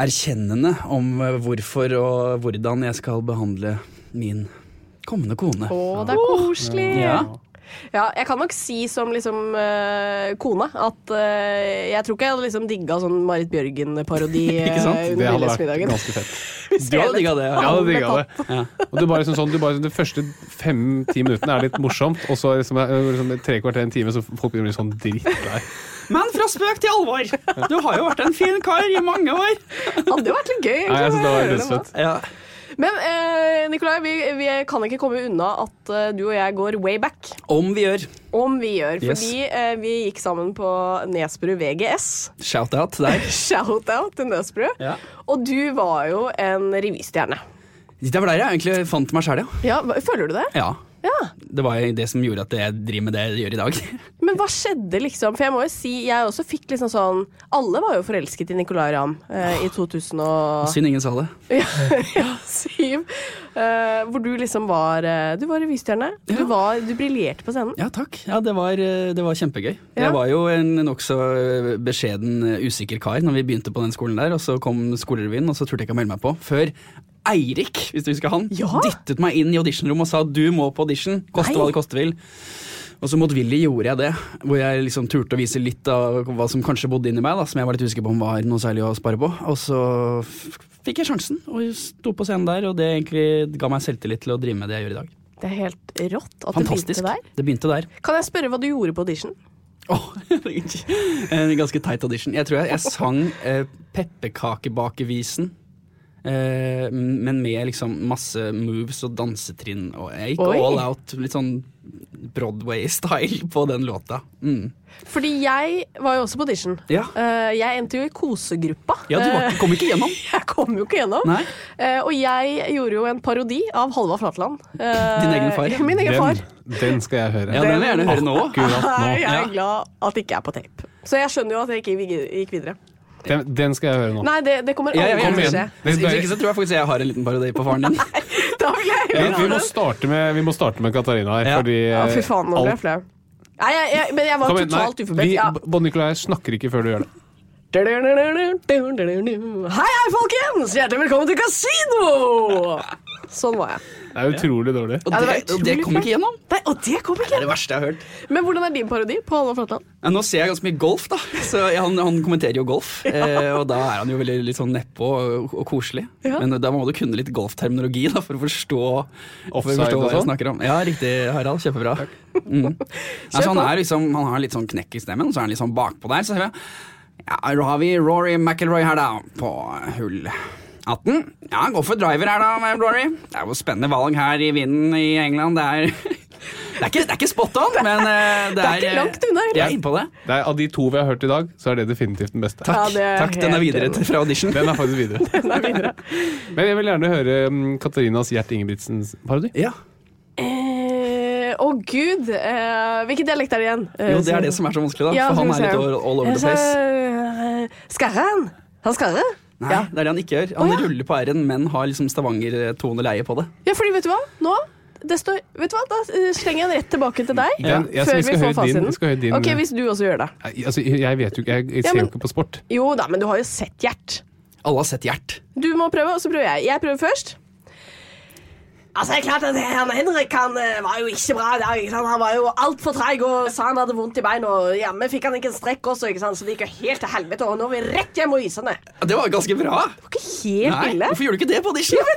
erkjennende om hvorfor og hvordan jeg skal behandle min kommende kone.
Å, det er koselig!
Ja.
Ja, jeg kan nok si som liksom uh, kone at uh, jeg tror ikke jeg hadde liksom digga sånn Marit Bjørgen-parodi (laughs)
Ikke sant?
eh,
Det hadde vært ganske fett. (laughs)
Du hadde digga det?
Jeg hadde digga det.
Ja.
Og er bare liksom sånn, du bare, De første fem-ti minuttene er litt morsomt, og så liksom, eh, liksom, tre kvarter en time så folk blir sånn drittlei.
Men fra spøk til alvor! Du har jo vært en fin kar i mange år.
Hadde jo vært litt gøy. egentlig,
Nei, jeg synes det var
litt
dødsfett.
nå. Men eh, Nikolai, vi, vi kan ikke komme unna at eh, du og jeg går way back.
Om vi gjør.
Om vi gjør.
Yes.
Fordi eh, vi gikk sammen på Nesbru VGS.
Shout-out der. (laughs)
Shout-out til Nesbru.
Ja.
Og du var jo en revystjerne.
Det var der jeg egentlig fant meg sjæl, ja.
Ja, føler du det?
ja.
Ja.
Det var det som gjorde at jeg driver med det jeg gjør i dag. (laughs)
Men hva skjedde, liksom? For jeg må jo si, jeg også fikk liksom sånn Alle var jo forelsket i Nicolay Ramm eh, i 2000 og
Synd ingen sa det. (laughs)
ja, ja, syv. Eh, hvor du liksom var eh, Du var revystjerne. Du, var- du briljerte på scenen.
Ja, takk. Ja, det var, eh, det var kjempegøy.
Ja.
Jeg var jo en nokså eh, beskjeden, usikker kar når vi begynte på den skolen der, og så kom skolerevyen, og så turte jeg ikke å melde meg på. Før Eirik, hvis du husker han,
Ja.
dyttet meg inn i auditionrommet og sa du må på audition, koste
Nei.
hva det koste vil. Og så motvillig gjorde jeg det, hvor jeg liksom turte å vise litt av hva som kanskje bodde inni meg, da, som jeg var litt usikker på om var noe særlig å spare på. Og så fikk jeg sjansen, og sto på scenen der, og det egentlig ga meg selvtillit til å drive med det jeg gjør i dag.
Det er helt rått at
Fantastisk.
det begynte der.
Det begynte der.
Kan jeg spørre hva du gjorde på audition?
Åh, (laughs) en ganske teit audition. Jeg tror jeg, jeg (laughs) sang eh, Pepperkakebakevisen. Eh, men med liksom masse moves og dansetrinn. Og jeg gikk
Oi.
all out, litt sånn Broadway-style på den låta. Mm.
Fordi jeg var jo også på audition.
Ja.
Eh, jeg endte jo i kosegruppa.
Ja, du var,
Eh,
kom ikke gjennom. (laughs)
jeg kom jo ikke gjennom.
Nei.
Eh, og jeg gjorde jo en parodi av Halvard Flatland. Eh,
Din egen far?
Min egen far.
Den, den skal jeg høre.
Ja, den vil jeg gjerne høre nå.
Akkurat nå. (laughs)
Jeg er glad at det ikke er på tape. Så jeg skjønner jo at jeg ikke gikk videre.
Den, den skal jeg høre nå.
Nei, det, det kommer
ja,
aldri til å skje.
Hvis ikke så tror jeg faktisk jeg har en liten parodi på faren din. (laughs)
Nei, Da vil jeg høre ja,
vi, må starte med, vi må starte med Katarina her,
Ja.
fordi
Ja, fy faen, nå ble jeg flau. Nei, jeg, jeg, men jeg var
Kom
totalt uforberedt. Ja.
Bon Nicolai snakker ikke før du gjør det.
Hei, hei, folkens! Hjertelig velkommen til kasino! Sånn var jeg.
Det er utrolig dårlig.
Og
det ja,
det, og det kom ikke gjennom.
Nei, og det kom
Det er det verste jeg har hørt.
Men hvordan er din parodi på Halvor Flatland?
Ja, nå ser jeg ganske mye golf, da. Så han, han kommenterer jo golf. (laughs) Eh, og da er han jo veldig litt sånn nedpå og, og koselig.
Ja.
Men da må du kunne litt golfterminologi da, for å forstå, for å forstå hva jeg
sånn?
snakker om. Ja, riktig, Harald. Kjempebra. Mm. (laughs) Altså, han, er liksom, han har litt sånn knekk i stemmen, og så er han litt sånn bakpå der. Så ser jeg ja, da har vi Rory McIlroy her, da, på hull 18. Ja, gå for driver her, da, Rory. Det er jo spennende valg her i vinden i England. Det er (laughs) Det er ikke, det er ikke spot on, men (laughs) det det,
Det er ikke langt unna,
Jeg er inne på det.
Det er, av de to vi har hørt i dag, så er det definitivt den beste.
Takk.
Ja, er
takk Den er videre til, fra audition.
Den er faktisk (laughs) videre. Men jeg vil gjerne høre um, Katarinas Gjert Ingebrigtsens parodi.
Ja.
Eh, Å, gud! Eh, hvilken dialekt er det igjen? Eh,
Jo, det er det som er så vanskelig, da.
Ja,
For han er litt all, all over the place.
Eh, Skarre-han? Han skarre?
Nei,
Ja.
det er det han ikke gjør. Han
oh, ja.
ruller på r-en, men har liksom Stavanger-toneleie på det.
Ja, fordi vet du hva? Nå det står, vet du hva? Da eh, slenger jeg den rett tilbake til deg.
Ja, jeg-
før
vi skal
vi får fasiten.
skal din-
ok, Hvis du også gjør det.
Altså, jeg vet jo ikke, jeg, jeg
Ja,
ser
men-
jo ikke på sport.
Jo da, men du har jo sett Gjert.
Alle har sett Gjert.
Du må prøve, og så prøver jeg. Jeg prøver først. Altså, det er klart at han Henrik han eh, var jo ikke bra i dag. Ikke sant? Han var jo altfor treig og sa han hadde vondt i beina. Og hjemme fikk han ikke en strekk også, ikke sant? så det gikk jo helt til helvete. Og nå er vi rett hjem og isene. Det
Det var ganske bra.
Det var ikke helt
Nei,
ille.
Hvorfor gjør du ikke det på audition? (laughs)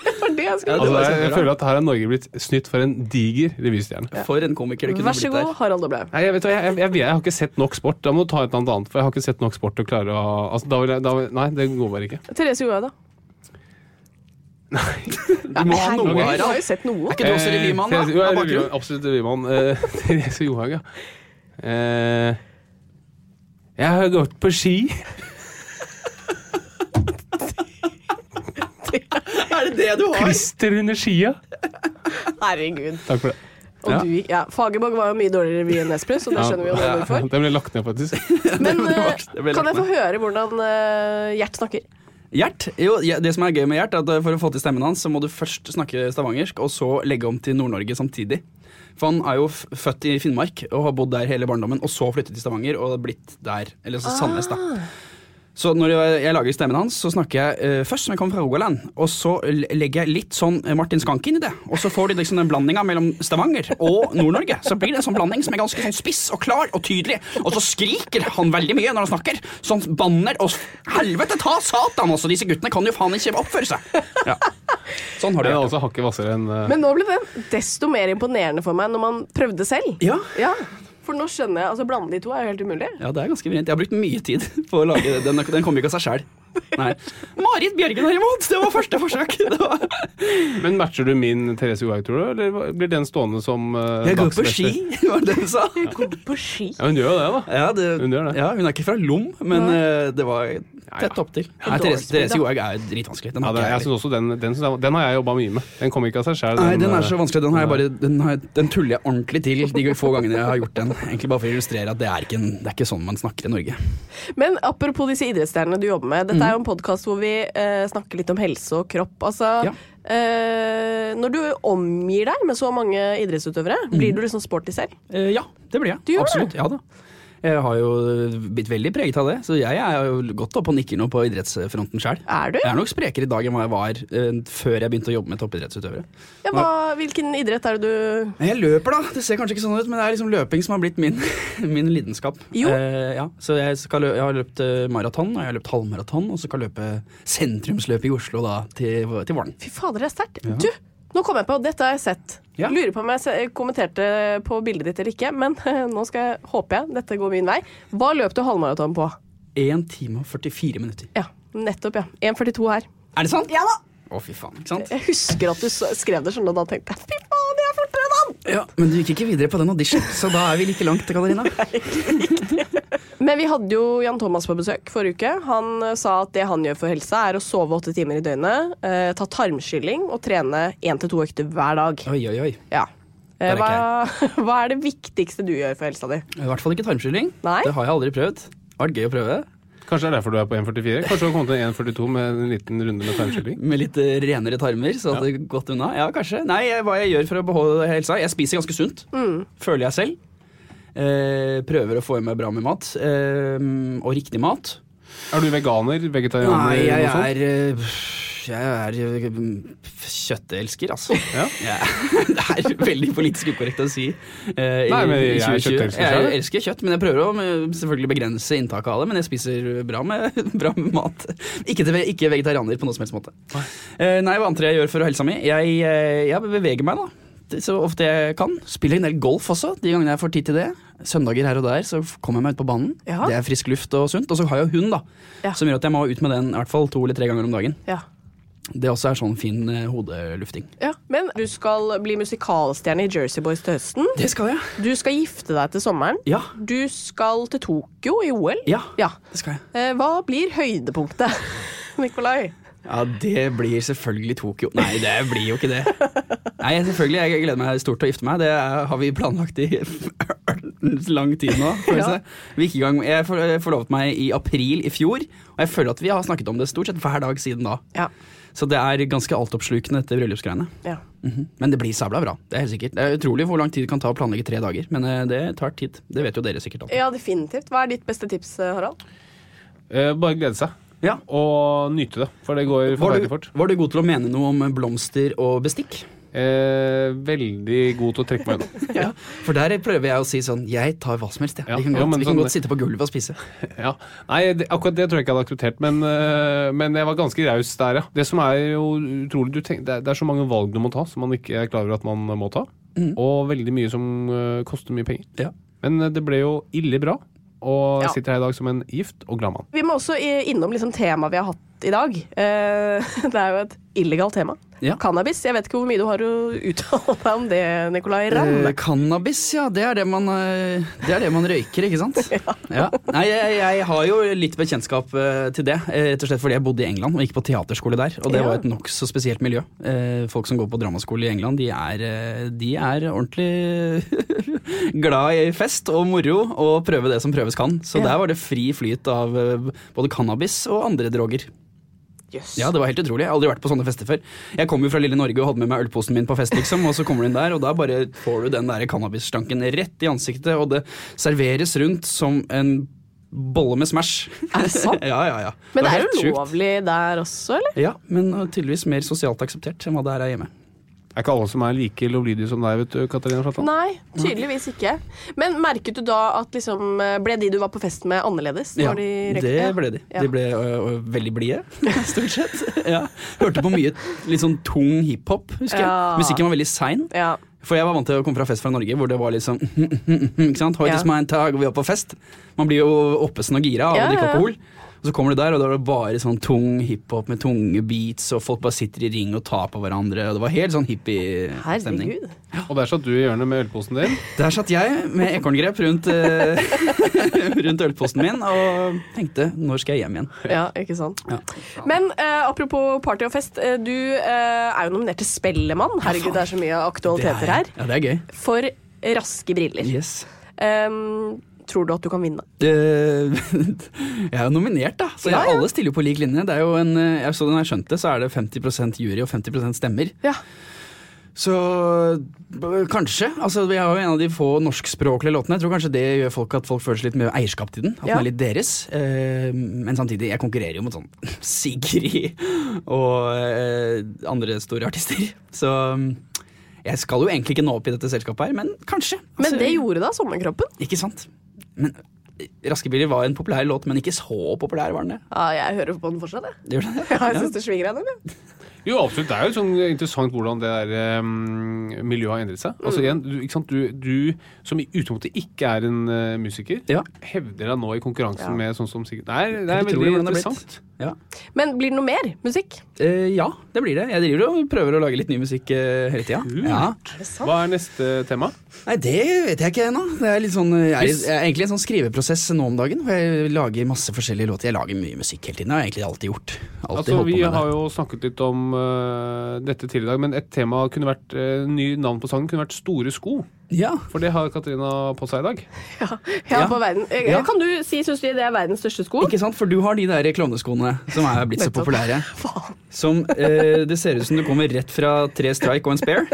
Det var det jeg skulle
Ja, det
Altså,
var
jeg, jeg føler at her har Norge blitt snytt for en diger revystjerne.
For en komiker det kunne
Vær så
blitt
god,
der.
Harald Doblaug.
Nei, jeg, vet, jeg, jeg, jeg, jeg har ikke sett nok sport. Da må du ta et eller annet annet. For jeg har ikke sett nok sport til å klare å altså, da vil jeg, da Nei, det går bare ikke.
Therese Johaug, da?
Du må ha noe,
Du har jo sett noe.
Er ikke du også revymann, da?
Eh, Jo, jeg er revy- absolutt revymann. Eh, Therese Johaug, ja. Eh, jeg har gått på ski. (laughs)
Er det det du har?
Klister under skia.
Herregud.
Takk for det.
Og
Ja.
du, ja, Fagerborg var jo mye dårligere revy enn Nesbø, så det skjønner vi jo hvorfor. (laughs)
Ja. Den ble lagt ned, faktisk.
Men (laughs) eh, kan jeg få høre hvordan uh, Gjert snakker?
Gjert? Jo, det som er gøy med Gjert, er at for å få til stemmen hans, så må du først snakke stavangersk, og så legge om til Nord-Norge samtidig. For han er jo født i Finnmark og har bodd der hele barndommen, og så flyttet til Stavanger og blitt der. Eller så Sandnes, da. Så når jeg, lager stemmen hans, så snakker jeg uh, først som jeg kommer fra Rogaland, og så legger jeg litt sånn eh, Martin Skanke inn i det. Og så får du liksom den blandinga mellom Stavanger og Nord-Norge. Så blir det en sånn blanding som er ganske sånn spiss og klar og tydelig. Og så skriker han veldig mye når han snakker. Sånn banner og Helvete ta satan, altså! Disse guttene kan jo faen ikke oppføre seg. Ja. Sånn har
du
det
er hakket hvassere enn uh...
Men nå ble det desto mer imponerende for meg når man prøvde selv.
Ja. Ja.
For nå skjønner jeg, altså Blande de to er jo helt umulig.
Ja, det er ganske vrient. Jeg har brukt mye tid på å lage. Den, den kommer ikke av seg sjæl. Nei. Marit Bjørgen derimot, det var første forsøk. Det var...
Men matcher du min Therese Johaug, tror du? Eller blir den stående som uh,
Jeg går på ski, var det hun sa.
Går på ski.
Ja, hun gjør jo det, da.
Ja, det,
Hun gjør det.
Ja, hun er ikke fra Lom, men uh, det var tett opptil. Nei, Therese, Therese Johaug er dritvanskelig. Den
det, jeg synes også den, den, den har jeg jobba mye med. Den kommer ikke av seg sjøl.
Nei, den er så vanskelig. Den, har jeg bare, den, har, den tuller jeg ordentlig til de få gangene jeg har gjort den. Egentlig bare for å illustrere at det er ikke, en, det er ikke sånn man snakker i Norge.
Men apropos disse idrettsstjernene du jobber med. Dette er jo en podkast hvor vi eh, snakker litt om helse og kropp. Altså,
Ja.
eh, når du omgir deg med så mange idrettsutøvere, blir du liksom sporty selv?
Eh, ja, det blir jeg.
Du
Absolutt. Ja da. Jeg har jo blitt veldig preget av det, så jeg er jo godt oppe og nikker nå på idrettsfronten sjøl.
Er du?
Jeg er nok sprekere i dag enn hva jeg var uh, før jeg begynte å jobbe med toppidrettsutøvere.
Ja, hva, hvilken idrett er det du
Jeg løper, da. Det ser kanskje ikke sånn ut, men det er liksom løping som har blitt min, (laughs) min lidenskap.
Jo.
Uh, ja. Så jeg, skal lø jeg har løpt eh, maraton, og jeg har løpt halvmaraton, og så skal jeg løpe sentrumsløp i Oslo da, til, til våren.
Fy fader, det er sterkt. Du, nå kom jeg på, dette har jeg sett.
Ja.
Lurer på om jeg kommenterte på bildet ditt eller ikke, men (laughs) nå skal jeg, håper jeg dette går min vei. Hva løp du halvmaraton på?
1 time og 44 minutter.
Ja, nettopp, ja. 1,42 her.
Er det sant?
Ja da!
Å, fy faen. Ikke sant?
Jeg husker at du skrev det sånn, og da tenkte jeg fy faen, jeg er fortere enn han!
Ja, Men du gikk ikke videre på den audition, så da er vi like langt, Katarina. (laughs)
Men vi hadde jo Jan Thomas på besøk forrige uke. Han eh, sa at det han gjør for helsa, er å sove åtte timer i døgnet, eh, ta tarmskylling og trene én til to økter hver dag.
Oi, oi, oi.
Ja. Eh,
er
hva, (laughs) hva er det viktigste du gjør for helsa di?
I hvert fall ikke tarmskylling.
Nei.
Det har jeg aldri prøvd. Det har vært gøy å prøve.
Kanskje det er derfor du er på 1,44? Kanskje du har kommet til 1,42 med en liten runde med tarmskylling?
Med litt eh, renere tarmer, så hadde det gått unna. Ja, kanskje. Nei, eh, hva jeg gjør for å beholde helsa? Jeg spiser ganske sunt, føler jeg selv. Eh, prøver å få i meg bra med mat. Eh, og riktig mat.
Er du veganer? Vegetarianer?
Nei, jeg er eh, jeg er kjøttelsker, altså.
Ja. (laughs)
Ja. det er veldig politisk ukorrekt å si. Uh,
Nei, men jeg er
2020.
kjøttelsker
Jeg elsker kjøtt, men jeg prøver å selvfølgelig begrense inntaket av det. Men jeg spiser bra med, (laughs) bra med mat. Ikke, til, ikke vegetarianer på noen som helst måte. Nei, hva annet jeg gjør for helsa mi? Jeg, jeg beveger meg, da. Så ofte jeg kan. Spiller en del golf også, de gangene jeg får tid til det. Søndager her og der så kommer jeg meg ut på banen.
Ja.
Det er frisk luft og sunt. Og så har jeg jo hund, da.
Ja.
Som gjør at jeg må ut med den i hvert fall to eller tre ganger om dagen.
Ja.
Det også er sånn fin eh, hodelufting.
Ja, Men du skal bli musikalstjerne i Jersey Boys til høsten.
Det skal jeg.
Du skal gifte deg til sommeren.
Ja.
Du skal til Tokyo i OL.
Ja,
Ja.
det skal jeg.
Eh, hva blir høydepunktet, (laughs) Nikolai?
Ja, det blir selvfølgelig Tokyo. Nei, det blir jo ikke det. Nei, selvfølgelig, jeg gleder meg stort til å gifte meg. Det har vi planlagt i (laughs) lang tid nå.
Ja.
jeg for- jeg forlovet meg i april i fjor, og jeg føler at vi har snakket om det stort sett hver dag siden da.
Ja.
Så det er ganske altoppslukende, dette bryllupsgreiene.
ja.
Mhm. Men det blir sabla bra, det er helt sikkert. Det er utrolig hvor lang tid det kan ta å planlegge tre dager, men eh, det tar tid. Det vet jo dere sikkert alltid.
Ja, definitivt. Hva er ditt beste tips, eh, Harald?
Eh, bare glede seg.
Ja.
Og nyte det, for det går forferdelig fort.
var du god til å mene noe om blomster og bestikk?
Eh, veldig god til å trekke meg unna. (laughs)
For der prøver jeg å si sånn Jeg tar hva som helst, jeg.
Ja.
Vi kan,
Ja,
godt,
ja,
vi kan
sånn-
godt sitte på gulvet og spise. (laughs)
Ja. Nei, det, akkurat det tror jeg ikke jeg hadde akseptert, men, eh, men jeg var ganske raus der, ja. Det som er jo utrolig du tenker, det, er, det er så mange valg du må ta som man ikke er klar over at man må ta. Og veldig mye som uh, koster mye penger.
Ja.
Men eh, det ble jo ille bra, og
Ja.
sitter her i dag som en gift og glad mann.
Vi må også innom liksom temaet vi har hatt i dag. Eh, (laughs) det er jo et illegalt tema.
Ja.
Cannabis. Jeg vet ikke hvor mye du har å uttale deg om det, Nicolay Ramm.
Eh, cannabis, ja. Det er det man, eh, det er det man røyker, ikke sant? (laughs) ja. Nei, jeg, jeg har jo litt bekjentskap eh, til det. Rett og slett fordi jeg bodde i England og gikk på teaterskole der. Og det
Ja.
var et nokså spesielt miljø. Eh, Folk som går på dramaskole i England, de er, de er ordentlig (laughs) glad i fest og moro og prøve det som prøves kan. Så
Ja.
der var det fri flyt av eh, både cannabis og andre droger.
Yes.
Ja, det var helt utrolig. Jeg har aldri vært på sånne fester før. Jeg kom jo fra lille Norge og hadde med meg ølposen min på fest, liksom, og så kommer du inn der, og da bare får du den der cannabisstanken rett i ansiktet, og det serveres rundt som en bolle med Smash.
Er det sant? (laughs)
ja, ja, ja.
Men det
var
er
helt
jo
sjukt.
lovlig der også, eller?
Ja, men uh, tydeligvis mer sosialt akseptert enn hva det er her hjemme.
Er ikke alle som er like lovlydige som deg, vet du, Katarina Flatland.
Nei, tydeligvis ikke. Men merket du da at liksom Ble de du var på fest med, annerledes?
Ja,
de
det ble de.
Ja.
De ble ø, ø, veldig blide, stort sett. ja. Hørte på mye litt sånn tung hiphop, husker jeg. Musikken var veldig sein.
Ja.
For jeg var vant til å komme fra fest fra Norge, hvor det var litt sånn (laughs) ikke sant? Heute
Ja.
is my tag, og vi var på fest. Man blir jo oppesen og gira av
Ja,
å drikke alkohol. Og så kommer du der, og da er det bare sånn tung hiphop med tunge beats, og folk bare sitter i ring og tar på hverandre, og det var helt sånn hippie-stemning.
Herregud.
Og der satt du i hjørnet med ølposen din. (laughs)
Der satt jeg med ekorngrep rundt, eh, (laughs) rundt ølposten min og tenkte når skal jeg hjem igjen?
Ja, ikke sant.
Ja.
Men uh, apropos party og fest. eh, du uh, er jo nominert til Spellemann. Herregud, det er så mye aktualiteter her.
Ja, det er gøy.
For raske briller.
Yes.
Um, tror du at du kan vinne? (laughs)
Jeg er jo nominert, da. Så
Ja,
jeg,
ja.
alle stiller jo på lik linje. Det er jo en, eh, jeg så Når jeg skjønte, så er det 50% jury og 50% stemmer.
Ja.
Så kanskje. Altså, vi har jo en av de få norskspråklige låtene. Jeg tror kanskje det gjør folk at folk føler seg litt mer eierskap til den. At
Ja.
den er litt deres. Eh, men samtidig, jeg konkurrerer jo mot sånn (laughs) Sigrid og eh, andre store artister. Så mm, jeg skal jo egentlig ikke nå opp i dette selskapet her, men kanskje.
Men
Altså,
det gjorde da Sommerkroppen.
Ikke sant? Men eh, Raske biler var en populær låt, men ikke så populær var den det.
Ja, jeg hører på den fortsatt, jeg.
Gjør det? (laughs)
Ja, jeg syns det svinger den. jeg.
Jo, absolutt. Det er jo sånn interessant hvordan det der um, miljøet har endret seg.
Mm.
Altså igjen, du, ikke sant? Du, du som i utgangspunktet ikke er en uh, musiker,
Ja.
hevder deg nå i konkurransen
Ja.
med sånn som sikkert Det er, det er veldig interessant.
Ja.
Men blir det noe mer musikk?
Eh, ja, det blir det. Jeg driver og prøver å lage litt ny musikk eh, hele tida. Ja.
Er det sant?
Hva er neste tema?
Nei, det vet jeg ikke ennå. Det er litt sånn, jeg er, jeg er egentlig i en sånn skriveprosess nå om dagen. Hvor jeg lager masse forskjellige låter. Jeg lager mye musikk hele tiden. Det har jeg egentlig alltid gjort. Alltid
Altså, vi har jo snakket litt om eh, dette til i dag, men et tema kunne vært uh, ny navn på sangen kunne vært Store sko.
Ja.
For det har Katarina på seg i dag.
Ja,
Ja.
på verden. Eh,
Ja.
Kan du si, syns du det er verdens største sko?
Ikke sant? For du har de der klovneskoene som er blitt så populære.
Faen.
Som uh, Det ser ut som du kommer rett fra tre strike og en spare.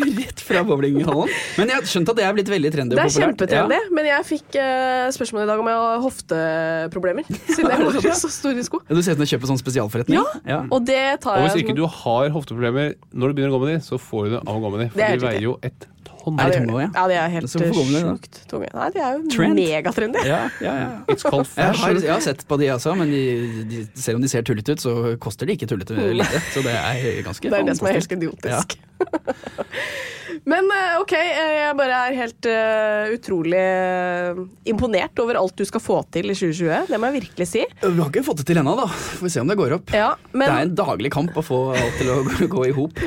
(laughs) Rett fra bowlinghallen. Men jeg har skjønt at det er blitt veldig trendy
Det er kjempetrendy, ja. men jeg fikk uh, spørsmål i dag om jeg har hofteproblemer. Siden jeg går i så store sko.
Ja. Du ser ut som du kjøper sånn spesialforretning.
Ja,
ja.
Og det tar
Og hvis ikke du har hofteproblemer når du begynner å gå med de, så får du det av å gå med de. For de veier jo et
Er de
det
tunge også, ja?
Ja, de er helt
det
sjukt tunge. Nei, de er jo
Trend.
megatrendy.
Ja, ja, ja.
It's called
Jeg har,
fashion.
jeg har sett på de også, men de, de, selv om de ser tullete ut, så koster de ikke tullete lite. Så det er ganske
Det er det som er helt idiotisk. (laughs) Men eh, ok, eh, jeg bare er helt uh, utrolig imponert over alt du skal få til i 2020. Det må jeg virkelig si.
Vi har ikke fått det til ennå, da. Får vi se om det går opp.
Ja,
Det er en daglig kamp å få alt til å (laughs) gå, i hop.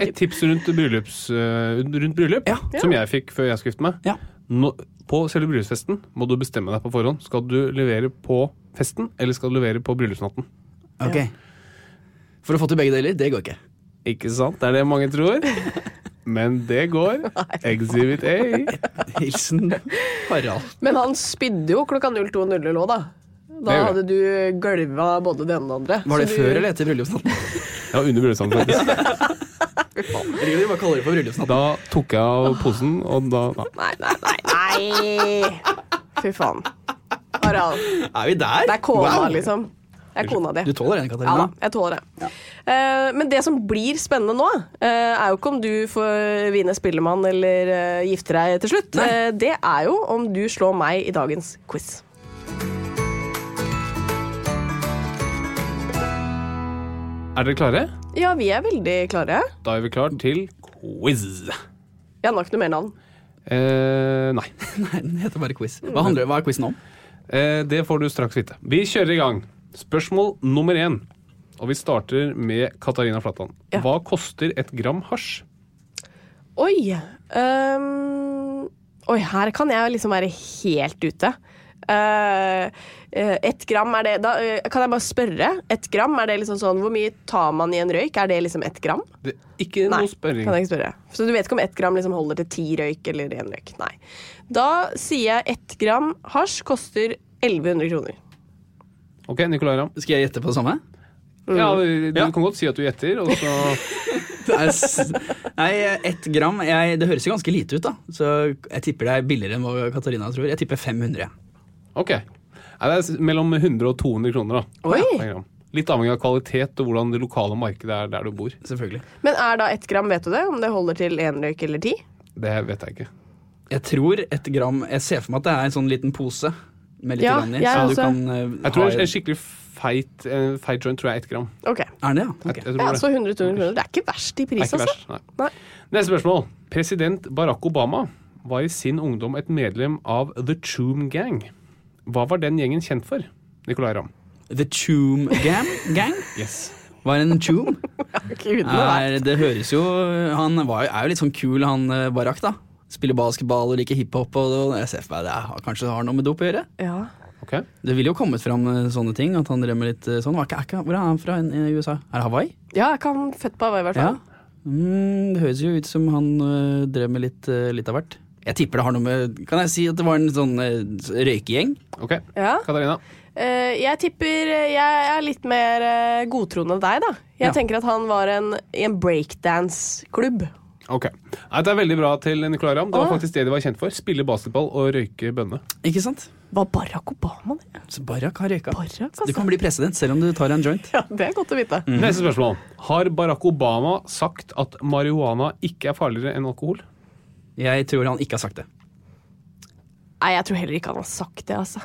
Et tips rundt, bryllups, rundt bryllup,
Ja.
som jeg fikk før jeg skulle gifte meg.
Ja.
Nå, på selve bryllupsfesten må du bestemme deg på forhånd. Skal du levere på festen, eller skal du levere på bryllupsnatten?
Ok. For å få til begge deler, det går ikke.
Ikke sant? Det er det mange tror. Men det går. (laughs) Exhibit A.
Hilsen Harald.
Men han spydde jo klokka 02.00 òg, da. Da hadde du gølva både det ene og det andre.
Var det
Så du-
før eller etter bryllupsnatten? (laughs)
Ja, under bryllupsnatten, faktisk. Da tok jeg av posen, og da.
Nei, nei, nei. nei. Fy faen. Harald.
Er vi der?
Det er kona,
Wow.
liksom. Det er kona di.
Du tåler den,
Ja
Katarina?
da, jeg tåler det. Eh, men det som blir spennende nå, uh, er jo ikke om du får vinne Spillemann eller uh, gifte deg til slutt. Eh, det er jo om du slår meg i dagens quiz.
Er dere klare?
Ja, vi er veldig klare.
Da er vi klare til quiz.
Jeg har ikke noe mer navn.
Eh, nei. (laughs)
Nei, den heter bare quiz. Hva, handler, hva er quizen om?
Eh, det får du straks vite. Vi kjører i gang. Spørsmål nummer én. Og vi starter med Katarina Flatland.
Ja.
Hva koster et gram hasj?
Oi. Um, oi, her kan jeg liksom være helt ute. Uh, ett gram, er det da, eh, Kan jeg bare spørre? Ett gram, er det liksom sånn Hvor mye tar man i en røyk? Er det liksom ett gram?
Det, ikke
Nei,
noe spørring.
kan jeg ikke spørre. Så du vet ikke om ett gram liksom holder til ti røyk eller én røyk? Nei. Da sier jeg ett gram hasj koster 1100 kroner.
Ok, Nicolay Ramm.
Skal jeg gjette på det samme?
Ja, du
Ja.
kan godt si at du gjetter, og så (laughs)
Nei, ett gram jeg, Det høres jo ganske lite ut, da. Så jeg tipper det er billigere enn hva Katarina tror. Jeg tipper 500.
Ok. Nei, det er mellom 100 og 200 kroner, da.
Oi.
Litt avhengig av kvalitet og hvordan det lokale markedet er der du bor.
Selvfølgelig.
Men er da ett gram, vet du det? Om det holder til én røyk eller ti?
Det vet jeg ikke.
Jeg tror ett gram Jeg ser for meg at det er en sånn liten pose med litt
Ja,
i.
jeg
så kan uh,
Jeg tror en skikkelig feit, uh, feit joint tror jeg er ett gram.
Ok.
Er det, ja?
Jeg, jeg
Ja,
det.
så 100 200 kroner. Det er ikke verst i pris, altså.
verst. Nei.
Nei.
Neste spørsmål. President Barack Obama var i sin ungdom et medlem av The Choom Gang. Hva var den gjengen kjent for? Nicolay Ramm.
The Choom Gang? Gang?
Yes.
Var en choom? (laughs) Det høres jo Han var, er jo litt sånn kul, han eh, Barack, da. Spiller basketball og liker hiphop. Og, og jeg ser for meg det er, kanskje har noe med dop å gjøre.
Ja.
Okay.
Det ville jo kommet fram eh, sånne ting. At han drev med litt eh, sånn. Er ikke, hvor er han fra i USA? Er det Hawaii?
ja, jeg kan født på Hawaii, i hvert
Ja.
fall.
Mm, det høres jo ut som han øh, drev med litt, øh, litt av hvert. Jeg tipper det har noe med Kan jeg si at det var en sånn øh, røykegjeng?
Ok.
Ja.
Katarina.
Uh, jeg tipper eh, Jeg er litt mer eh, godtroende enn deg, da. Jeg
Ja.
tenker at han var en, i en breakdance-klubb.
Ok. Nei, det er veldig bra til Nicolay Ramm. Det var
Åh.
faktisk det de var kjent for. Spille basketball og røyke bønne.
Ikke sant?
Var Barack Obama det?
Så Barack har røyka.
Barack, altså.
Du kan bli president selv om du tar en joint.
Ja, Det er godt å vite.
Neste spørsmål. Har Barack Obama sagt at marihuana ikke er farligere enn alkohol?
Jeg tror han ikke har sagt det.
Nei, jeg tror heller ikke han har sagt det, altså.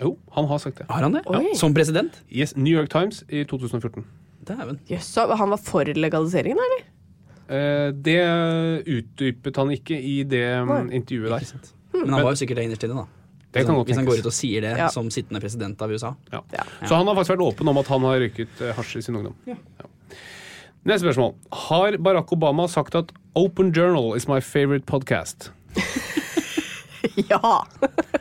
Jo, han har sagt det.
Har han det?
Oi.
Som president?
Yes, New York Times i 2014.
Dæven.
Jøss, så han var for legaliseringen, eller?
Eh, det utdypet han ikke i det
Nei.
intervjuet der.
Men han var jo sikkert det innerst inne, da.
Det
Hvis
kan
han-
godt
Hvis han går ut og sier det
Ja.
som sittende president av USA.
Ja.
Ja.
Så han har faktisk vært åpen om at han har røyket eh, hasj i sin ungdom. Ja. Neste spørsmål. Har Barack Obama sagt at Open Journal is my favorite podcast? (laughs) (laughs)
Ja!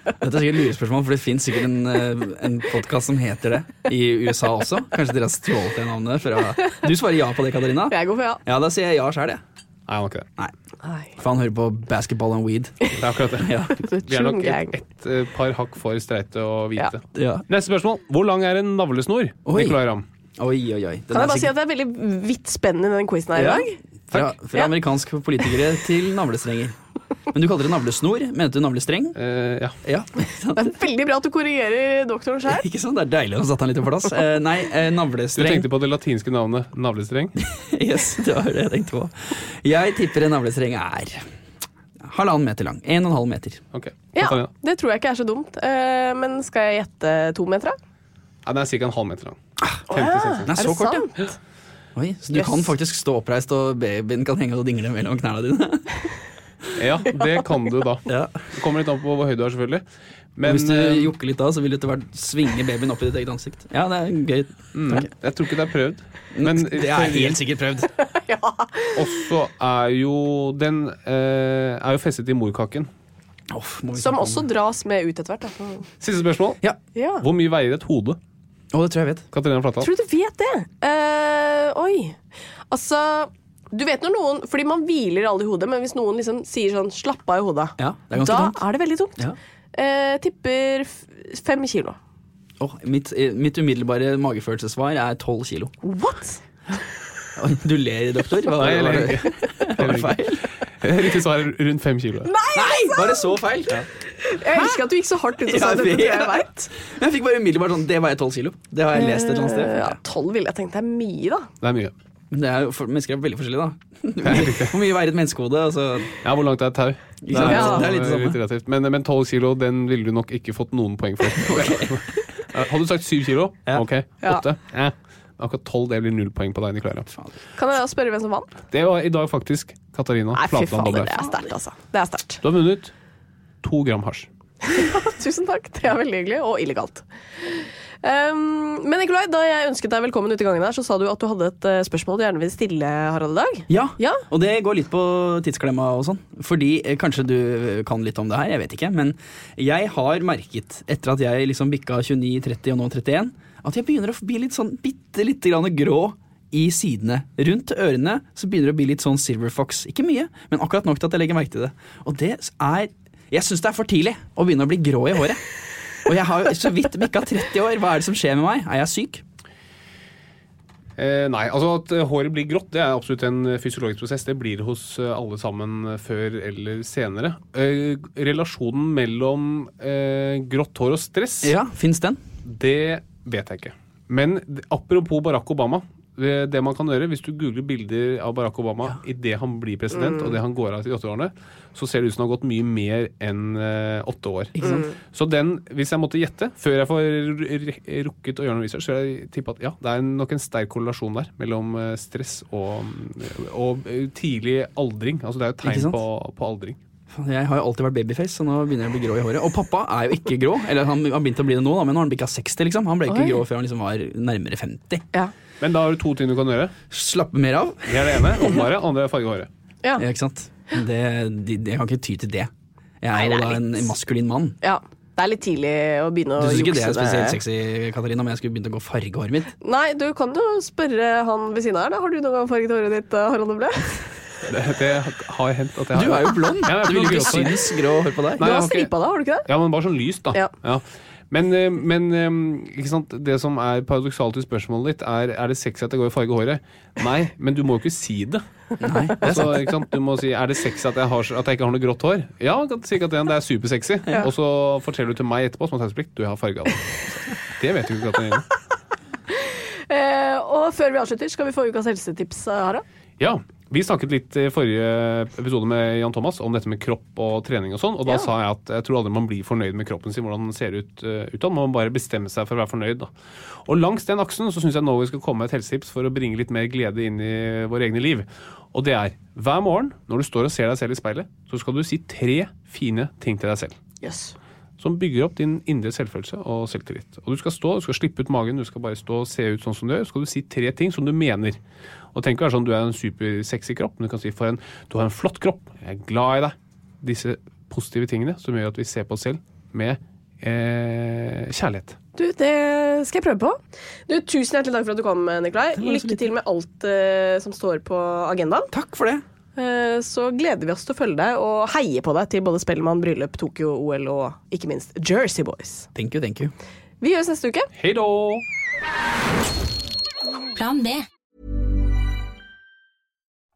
Dette er sikkert lurespørsmål, for det fins sikkert en, øh, en podkast som heter det i USA også. Kanskje dere har stjålet det navnet fra Du svarer ja på det, Katarina?
Jeg går for ja.
Ja, da sier jeg ja sjøl, jeg.
Nei, han har ikke det.
Nei,
Nei.
for han hører på basketball and weed.
Det er akkurat det. (laughs)
Ja.
Vi er nok et, et eh, par hakk for streite og hvite.
Ja.
Neste spørsmål. Hvor lang er en navlesnor?
Oi.
Nicolay Ramm.
Oi, oi, oi. Den
Kan jeg bare si at det er veldig vidt spenn i den quizen her i dag?
Fra, fra
Ja.
amerikanske politikere til navlestrenger. Men du kaller det navlesnor? Mente du navlestreng?
Uh, ja.
Ja.
Det er veldig bra at du korrigerer doktoren sjøl. (laughs)
Ikke sant? Det er deilig å sette han litt på plass. Uh, nei, navlestreng.
Du tenkte på det latinske navnet navlestreng? (laughs)
Yes, det var det jeg tenkte på. Jeg tipper en navlestreng er halvannen meter lang. En og en halv meter.
Ok.
Ja, det tror jeg ikke er så dumt. Eh, men skal jeg gjette to meter, da?
Ja, den er ca. en halv meter lang.
Ah,
50
ja.
Den er
er
så
det
kort,
sant?
ja. Oi, så du
Yes.
kan faktisk stå oppreist, og babyen kan henge og dingle mellom knærne dine. (laughs)
Ja, det kan du da. (laughs)
ja.
Det kommer litt an på hvor høy du er, selvfølgelig. Men
hvis du
eh,
jokker litt da, så vil du etter hvert svinge babyen opp i ditt eget ansikt. Ja, det er gøy.
mm, jeg tror ikke det er prøvd. Men
det er helt sikkert prøvd. (laughs)
også er jo Den eh, er jo festet i morkaken.
Oh,
Som også dras med ut etter hvert.
Siste spørsmål.
Ja.
Ja.
Hvor mye veier et hode?
Oh, det tror jeg jeg vet.
Katarina Flatdal.
Tror du du vet det? Uh, oi. Altså Du vet når noen Fordi man hviler alle i hodet, men hvis noen liksom sier sånn 'slapp av i hodet',
Ja, det er ganske
da
tungt.
er det veldig tungt.
Ja.
Eh, tipper f fem kilo.
Åh, mitt, eh, mitt umiddelbare magefølelsesvar er tolv kilo.
What?
Oi, Du ler, doktor? Hva,
Nei, jeg
var,
ler
det,
ikke. (laughs)
var det feil?
Riktig svar er rundt fem kilo.
Nei, var det så feil?
Jeg elsker at du gikk så hardt ut og sa
Jeg
dette.
vet.
jeg vet.
Men jeg fikk bare umiddelbart sånn Det veier tolv kilo. Det har jeg lest et eller annet
Eh,
sted.
Ja, tolv ville jeg tenkt er mye, da.
Det er mye.
Men det er jo, for, mennesker er veldig forskjellige, da. (laughs) Hvor mye veier et menneskehode? Altså,
Ja, Hvor langt er et tau?
Det er,
Ja.
Det er litt samme.
relativt. Men, men 12 kilo den ville du nok ikke fått noen poeng for. (laughs) Eh, Hadde du sagt 7 kilo?
Ja.
Ok. 8? Ja. Akkurat 12 det blir null poeng på deg, Nicolera.
Kan jeg spørre hvem som vant?
Det var i dag faktisk Katarina
Nei, fy
Flatland Dobbe.
det er sterkt, altså. Det er sterkt.
Du har vunnet to gram hasj. (laughs)
Tusen takk, det er veldig hyggelig, og illegalt. Um, men Nikolai, da jeg ønsket deg velkommen ut i gangen her, så sa du at du hadde et eh, spørsmål du gjerne vil stille Harald i dag.
ja.
Ja,
Og det går litt på tidsklemma og sånn. Fordi eh, kanskje du kan litt om det her, jeg vet ikke. Men jeg har merket, etter at jeg liksom bikka 29, 30 og nå 31, at jeg begynner å bli litt sånn bitte lite grann grå i sidene. Rundt ørene så begynner det å bli litt sånn silver fox. Ikke mye, men akkurat nok til at jeg legger merke til det. Og det er Jeg syns det er for tidlig å begynne å bli grå i håret. Og jeg har jo så vidt bikka 30 år. Hva er det som skjer med meg? Er jeg syk?
Eh, nei, altså at eh, håret blir grått, det er absolutt en eh, fysiologisk prosess. Det blir det hos eh, alle sammen før eller senere. Eh, relasjonen mellom eh, grått hår og stress,
Ja, fins den?
det vet jeg ikke. Men apropos Barack Obama. Det, det man kan gjøre, Hvis du googler bilder av Barack Obama idet han blir president og det han går av til de åtte årene, så ser det ut som han har gått mye mer enn eh, åtte år. Så den, hvis jeg måtte gjette, før jeg får rukket å gjøre noe research, så vil jeg tippe at ja, det er nok en sterk korrelasjon der mellom eh, stress og, og eh, tidlig aldring. Altså det er jo tegn på, på aldring.
Jeg har jo alltid vært babyface, så nå begynner jeg å bli grå i håret. Og pappa er jo ikke grå. Eller han har begynt å bli det nå, da, men nå har han bikka 60, liksom. Han ble ikke
Oi.
grå før han liksom var nærmere 50.
Ja.
Men da har du to ting du kan gjøre.
Slappe mer av.
Det er det ene. Åpenbare. Andre er farge håret.
Ja.
Ja, ikke sant? Det, de, de, jeg kan ikke ty til det. Jeg er
Nei,
jo da en maskulin mann.
ja. Det er litt tidlig å begynne
Du
å
syns ikke det er spesielt sexy, Katarina, om jeg skulle begynt å gå farge håret mitt?
Nei, du kan jo spørre han ved siden av her. da. Har du noen gang farget håret ditt, eh, Harald Oble?
Det, det har hendt at jeg har
Du er jo blond!
Ja, du
det vil jo
blond,
ikke synes grå hår på deg.
Nei,
Du har stripa det, har du ikke det?
Ja, men bare sånn lyst, da.
Ja.
Men, eh, men eh, det som er paradoksalt i spørsmålet ditt, er er det sexy at jeg går i farge håret. Nei, men du må jo ikke si det.
Nei, det er
Altså? Du må si er det sexy at jeg, har, at jeg ikke har noe grått hår. Ja, si at det er supersexy. Og så forteller du til meg etterpå som har taushetsplikt du har farga det. Det vet du ikke Katarina. (laughs)
Eh, og før vi avslutter, skal vi få ukas helsetips, eh, Harald?
Ja, vi snakket litt i forrige episode med Jan Thomas om dette med kropp og trening og sånn, og da
Ja.
sa jeg at jeg tror aldri man blir fornøyd med kroppen sin, hvordan den ser ut uh, utad. Man må bare bestemme seg for å være fornøyd, da. Og langs den aksen så syns jeg nå vi skal komme med et helsetips for å bringe litt mer glede inn i våre egne liv. Og det er hver morgen når du står og ser deg selv i speilet, så skal du si tre fine ting til deg selv
Yes.
som bygger opp din indre selvfølelse og selvtillit. Og Du skal stå, du skal slippe ut magen, du skal bare stå og se ut sånn som du gjør. Så skal du si tre ting som du mener. Og tenk å være sånn, Du er en supersexy kropp, men du kan si for en, du har en flott kropp, jeg er glad i deg. Disse positive tingene som gjør at vi ser på oss selv med eh, kjærlighet.
Du, det skal jeg prøve på. Du, Tusen hjertelig takk for at du kom, Nikolai. Lykke til med alt eh, som står på agendaen.
Takk for det.
Eh, så gleder vi oss til å følge deg og heie på deg til både Spellemann, bryllup, Tokyo, OL og ikke minst Jersey Boys.
Thank you, thank you.
Vi høres neste uke.
Hei da!
Plan B.